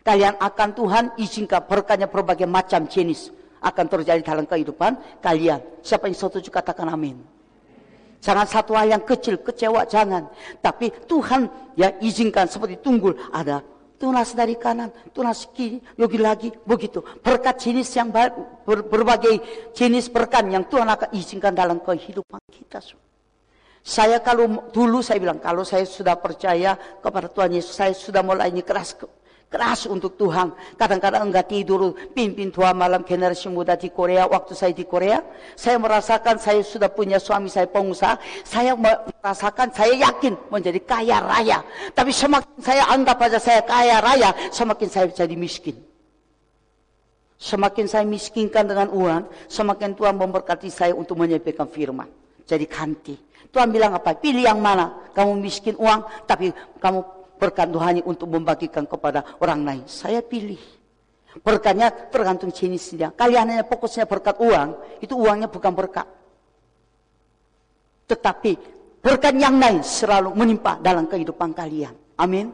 Kalian akan Tuhan izinkan berkahnya berbagai macam jenis. Akan terjadi dalam kehidupan kalian. Siapa yang setuju katakan amin. Jangan satu hal yang kecil, kecewa, jangan. Tapi Tuhan ya izinkan seperti tunggul. Ada tunas dari kanan, tunas kiri, yogi lagi, begitu. Berkat jenis yang ber, berbagai jenis berkat yang Tuhan akan izinkan dalam kehidupan kita. Saya kalau dulu saya bilang, kalau saya sudah percaya kepada Tuhan Yesus, saya sudah mulai keras keras untuk Tuhan. Kadang-kadang enggak tidur, pimpin dua malam generasi muda di Korea. Waktu saya di Korea, saya merasakan saya sudah punya suami saya pengusaha. Saya merasakan, saya yakin menjadi kaya raya. Tapi semakin saya anggap aja saya kaya raya, semakin saya jadi miskin. Semakin saya miskinkan dengan uang, semakin Tuhan memberkati saya untuk menyampaikan firman. Jadi ganti. Tuhan bilang apa? Pilih yang mana? Kamu miskin uang, tapi kamu berkat hanya untuk membagikan kepada orang lain. Saya pilih. Berkatnya tergantung jenisnya. Kalian hanya fokusnya berkat uang, itu uangnya bukan berkat. Tetapi berkat yang lain selalu menimpa dalam kehidupan kalian. Amin.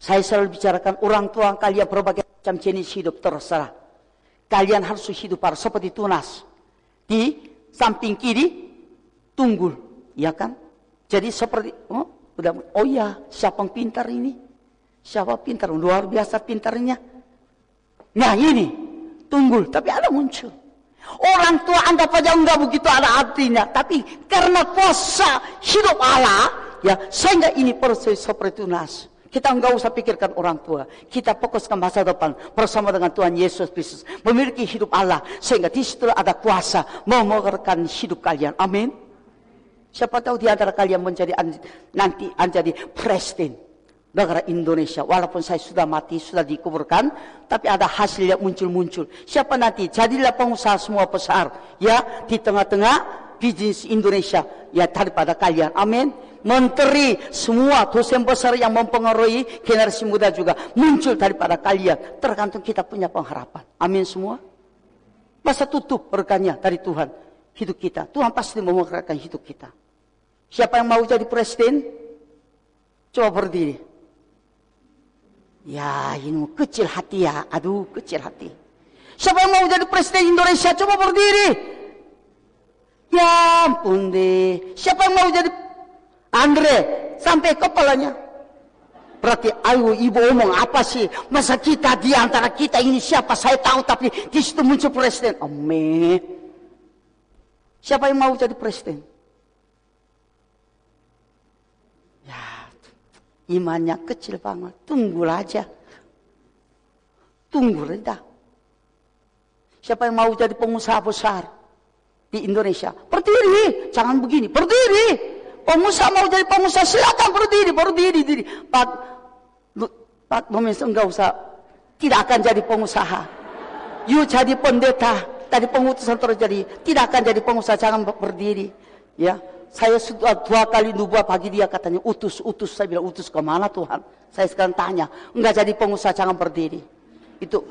Saya selalu bicarakan orang tua kalian berbagai macam jenis hidup terserah. Kalian harus hidup harus seperti tunas. Di samping kiri tunggul, ya kan? Jadi seperti oh, udah oh ya, siapa yang pintar ini? Siapa pintar? Luar biasa pintarnya. Nah ini tunggul, tapi ada muncul. Orang tua anggap aja enggak begitu ada artinya, tapi karena kuasa hidup Allah, ya sehingga ini proses seperti tunas. Kita enggak usah pikirkan orang tua. Kita fokuskan masa depan bersama dengan Tuhan Yesus Kristus. Memiliki hidup Allah. Sehingga di situ ada kuasa memegarkan hidup kalian. Amin. Siapa tahu di antara kalian menjadi nanti menjadi presiden negara Indonesia. Walaupun saya sudah mati, sudah dikuburkan, tapi ada hasil yang muncul-muncul. Siapa nanti jadilah pengusaha semua besar ya di tengah-tengah bisnis Indonesia ya daripada kalian. Amin. Menteri semua dosen besar yang mempengaruhi generasi muda juga muncul daripada kalian. Tergantung kita punya pengharapan. Amin semua. Masa tutup berkahnya dari Tuhan hidup kita. Tuhan pasti memegahkan hidup kita. Siapa yang mau jadi presiden? Coba berdiri. Ya, ini kecil hati ya. Aduh, kecil hati. Siapa yang mau jadi presiden Indonesia? Coba berdiri. Ya ampun deh. Siapa yang mau jadi Andre? Sampai kepalanya. Berarti ayo ibu omong apa sih? Masa kita di antara kita ini siapa? Saya tahu tapi di situ muncul presiden. Ome. Siapa yang mau jadi presiden? Ya, imannya kecil banget. Tunggu aja. Tunggu reda. Siapa yang mau jadi pengusaha besar di Indonesia? Berdiri. Jangan begini. Berdiri. Pengusaha mau jadi pengusaha silakan berdiri, berdiri, diri. Pak, Pak Momes enggak usah, tidak akan jadi pengusaha. You jadi pendeta, tadi pengutusan terjadi, tidak akan jadi pengusaha, jangan berdiri. Ya, saya sudah dua kali nubuat pagi dia katanya utus, utus. Saya bilang utus ke mana Tuhan? Saya sekarang tanya, enggak jadi pengusaha, jangan berdiri. Itu,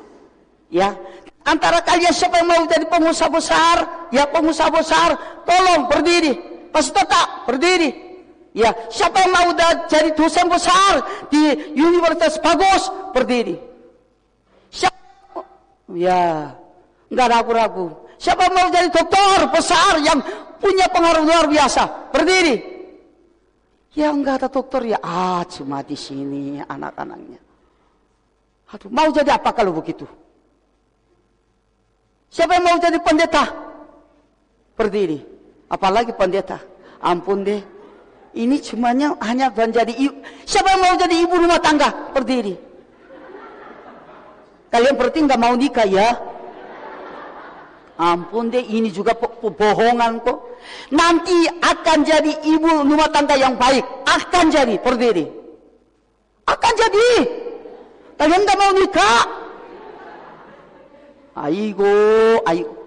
ya. Antara kalian siapa yang mau jadi pengusaha besar? Ya pengusaha besar, tolong berdiri. Pasti tetap berdiri. Ya, siapa yang mau jadi dosen besar di universitas bagus berdiri. Siapa? Ya, nggak ragu-ragu. Siapa mau jadi dokter besar yang punya pengaruh luar biasa berdiri. Ya enggak ada dokter ya, ah cuma di sini anak-anaknya. Aduh, mau jadi apa kalau begitu? Siapa yang mau jadi pendeta? Berdiri. Apalagi pendeta. Ampun deh. Ini cumanya hanya menjadi ibu. Siapa yang mau jadi ibu rumah tangga? Berdiri. Kalian berarti nggak mau nikah ya? Ampun deh, ini juga bohongan kok. Nanti akan jadi ibu rumah tangga yang baik. Akan jadi, berdiri. Akan jadi. Kalian nggak mau nikah? Aigo, aigo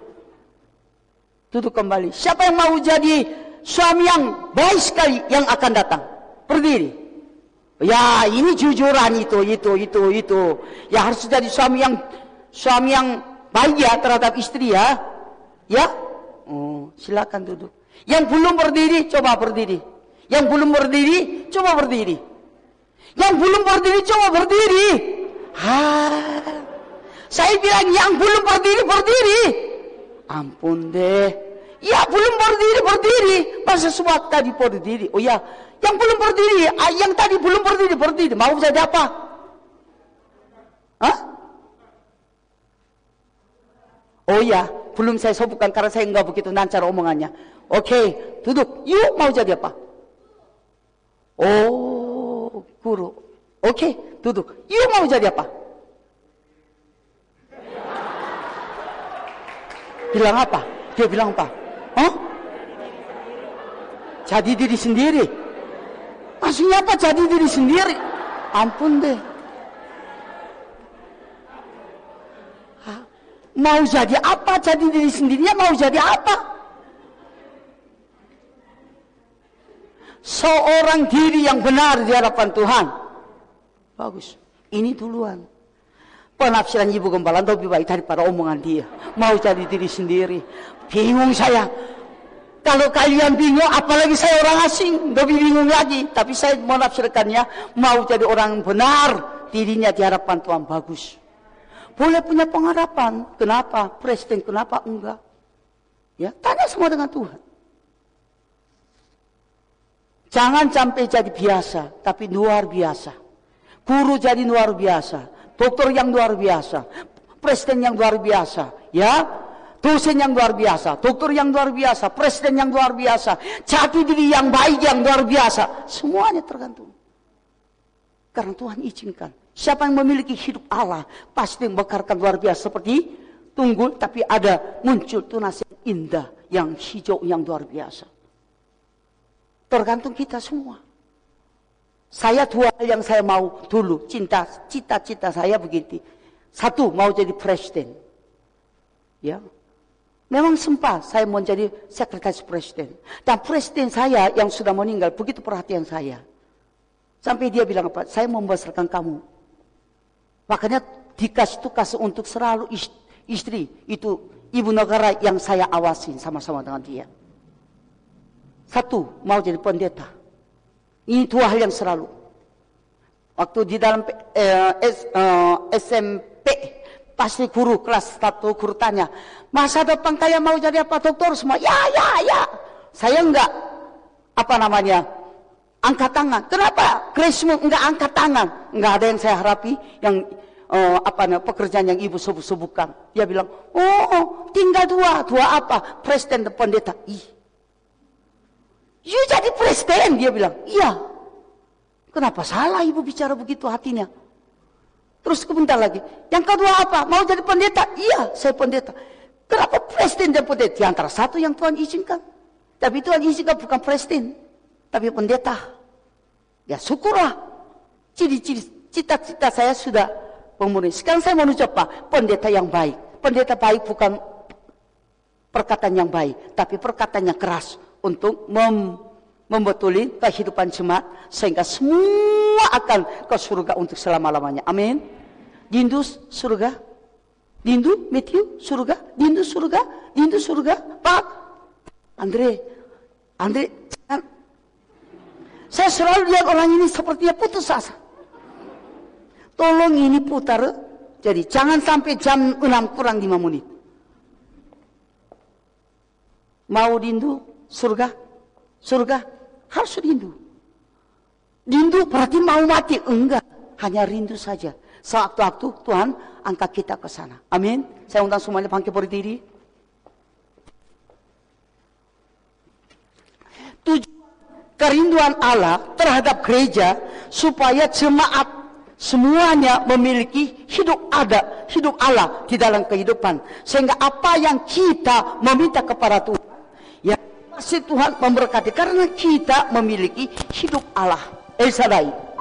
duduk kembali. Siapa yang mau jadi suami yang baik sekali yang akan datang? Berdiri. Ya, ini jujuran itu, itu, itu, itu. Ya harus jadi suami yang suami yang ya terhadap istri ya. Ya? Oh, silakan duduk. Yang belum berdiri, coba berdiri. Yang belum berdiri, coba berdiri. Yang belum berdiri, coba berdiri. Ha. Saya bilang yang belum berdiri, berdiri. Ampun deh. Ya belum berdiri, berdiri. Masa semua tadi berdiri. Oh ya, yang belum berdiri, ah, yang tadi belum berdiri, berdiri. Mau jadi apa? Hah? Oh ya, belum saya sebutkan karena saya enggak begitu lancar omongannya. Oke, duduk. Yuk mau jadi apa? Oh, guru. Oke, duduk. Yuk mau jadi apa? Bilang apa? Dia bilang apa? Hah? Jadi diri sendiri. Maksudnya apa jadi diri sendiri? Ampun deh. Hah? Mau jadi apa jadi diri sendirinya mau jadi apa? Seorang diri yang benar di hadapan Tuhan. Bagus. Ini duluan. Penafsiran ibu gembala lebih baik daripada omongan dia. Mau jadi diri sendiri. Bingung saya. Kalau kalian bingung, apalagi saya orang asing, lebih bingung lagi. Tapi saya menafsirkannya, mau jadi orang benar, dirinya di hadapan Tuhan bagus. Boleh punya pengharapan, kenapa? Presiden, kenapa enggak? Ya, tanya semua dengan Tuhan. Jangan sampai jadi biasa, tapi luar biasa. Guru jadi luar biasa dokter yang luar biasa, presiden yang luar biasa, ya, dosen yang luar biasa, dokter yang luar biasa, presiden yang luar biasa, jati diri yang baik yang luar biasa, semuanya tergantung. Karena Tuhan izinkan. Siapa yang memiliki hidup Allah pasti membekarkan luar biasa seperti tunggul, tapi ada muncul tunas yang indah, yang hijau, yang luar biasa. Tergantung kita semua. Saya dua yang saya mau dulu, cinta, cita-cita saya begitu. Satu, mau jadi presiden. Ya. Memang sempat saya mau jadi sekretaris presiden. Dan presiden saya yang sudah meninggal, begitu perhatian saya. Sampai dia bilang apa? Saya membesarkan kamu. Makanya dikasih tugas untuk selalu istri. Itu ibu negara yang saya awasin sama-sama dengan dia. Satu, mau jadi pendeta. Ini dua hal yang selalu. Waktu di dalam eh, S, eh, SMP, pasti guru kelas satu guru tanya, masa depan kalian mau jadi apa dokter semua? Ya, ya, ya. Saya enggak, apa namanya, angkat tangan. Kenapa Krismu enggak angkat tangan? Enggak ada yang saya harapi yang uh, apa namanya pekerjaan yang ibu sebut-sebutkan. Dia bilang, oh tinggal dua, dua apa? Presiden dan pendeta. Ih, you jadi presiden dia bilang. Iya. Kenapa salah ibu bicara begitu hatinya? Terus kebentar lagi. Yang kedua apa? Mau jadi pendeta? Iya, saya pendeta. Kenapa presiden dan pendeta? Di antara satu yang Tuhan izinkan. Tapi Tuhan izinkan bukan presiden, tapi pendeta. Ya syukurlah. Ciri-ciri cita-cita saya sudah memenuhi. Sekarang saya mau ucap pendeta yang baik. Pendeta baik bukan perkataan yang baik, tapi perkataan yang keras untuk mem membetuli kehidupan jemaat sehingga semua akan ke surga untuk selama-lamanya. Amin. Dindu surga. Dindu Matthew surga. Dindu surga. Dindu surga. Pak. Andre. Andre. Saya selalu lihat orang ini sepertinya putus asa. Tolong ini putar. Jadi jangan sampai jam 6 kurang 5 menit. Mau dindu surga? Surga harus rindu. Rindu berarti mau mati? Enggak. Hanya rindu saja. Sewaktu-waktu Tuhan angkat kita ke sana. Amin. Saya undang semuanya bangkit berdiri. Tujuan kerinduan Allah terhadap gereja supaya jemaat semuanya memiliki hidup ada, hidup Allah di dalam kehidupan. Sehingga apa yang kita meminta kepada Tuhan, ya pasti Tuhan memberkati karena kita memiliki hidup Allah. El Shaddai.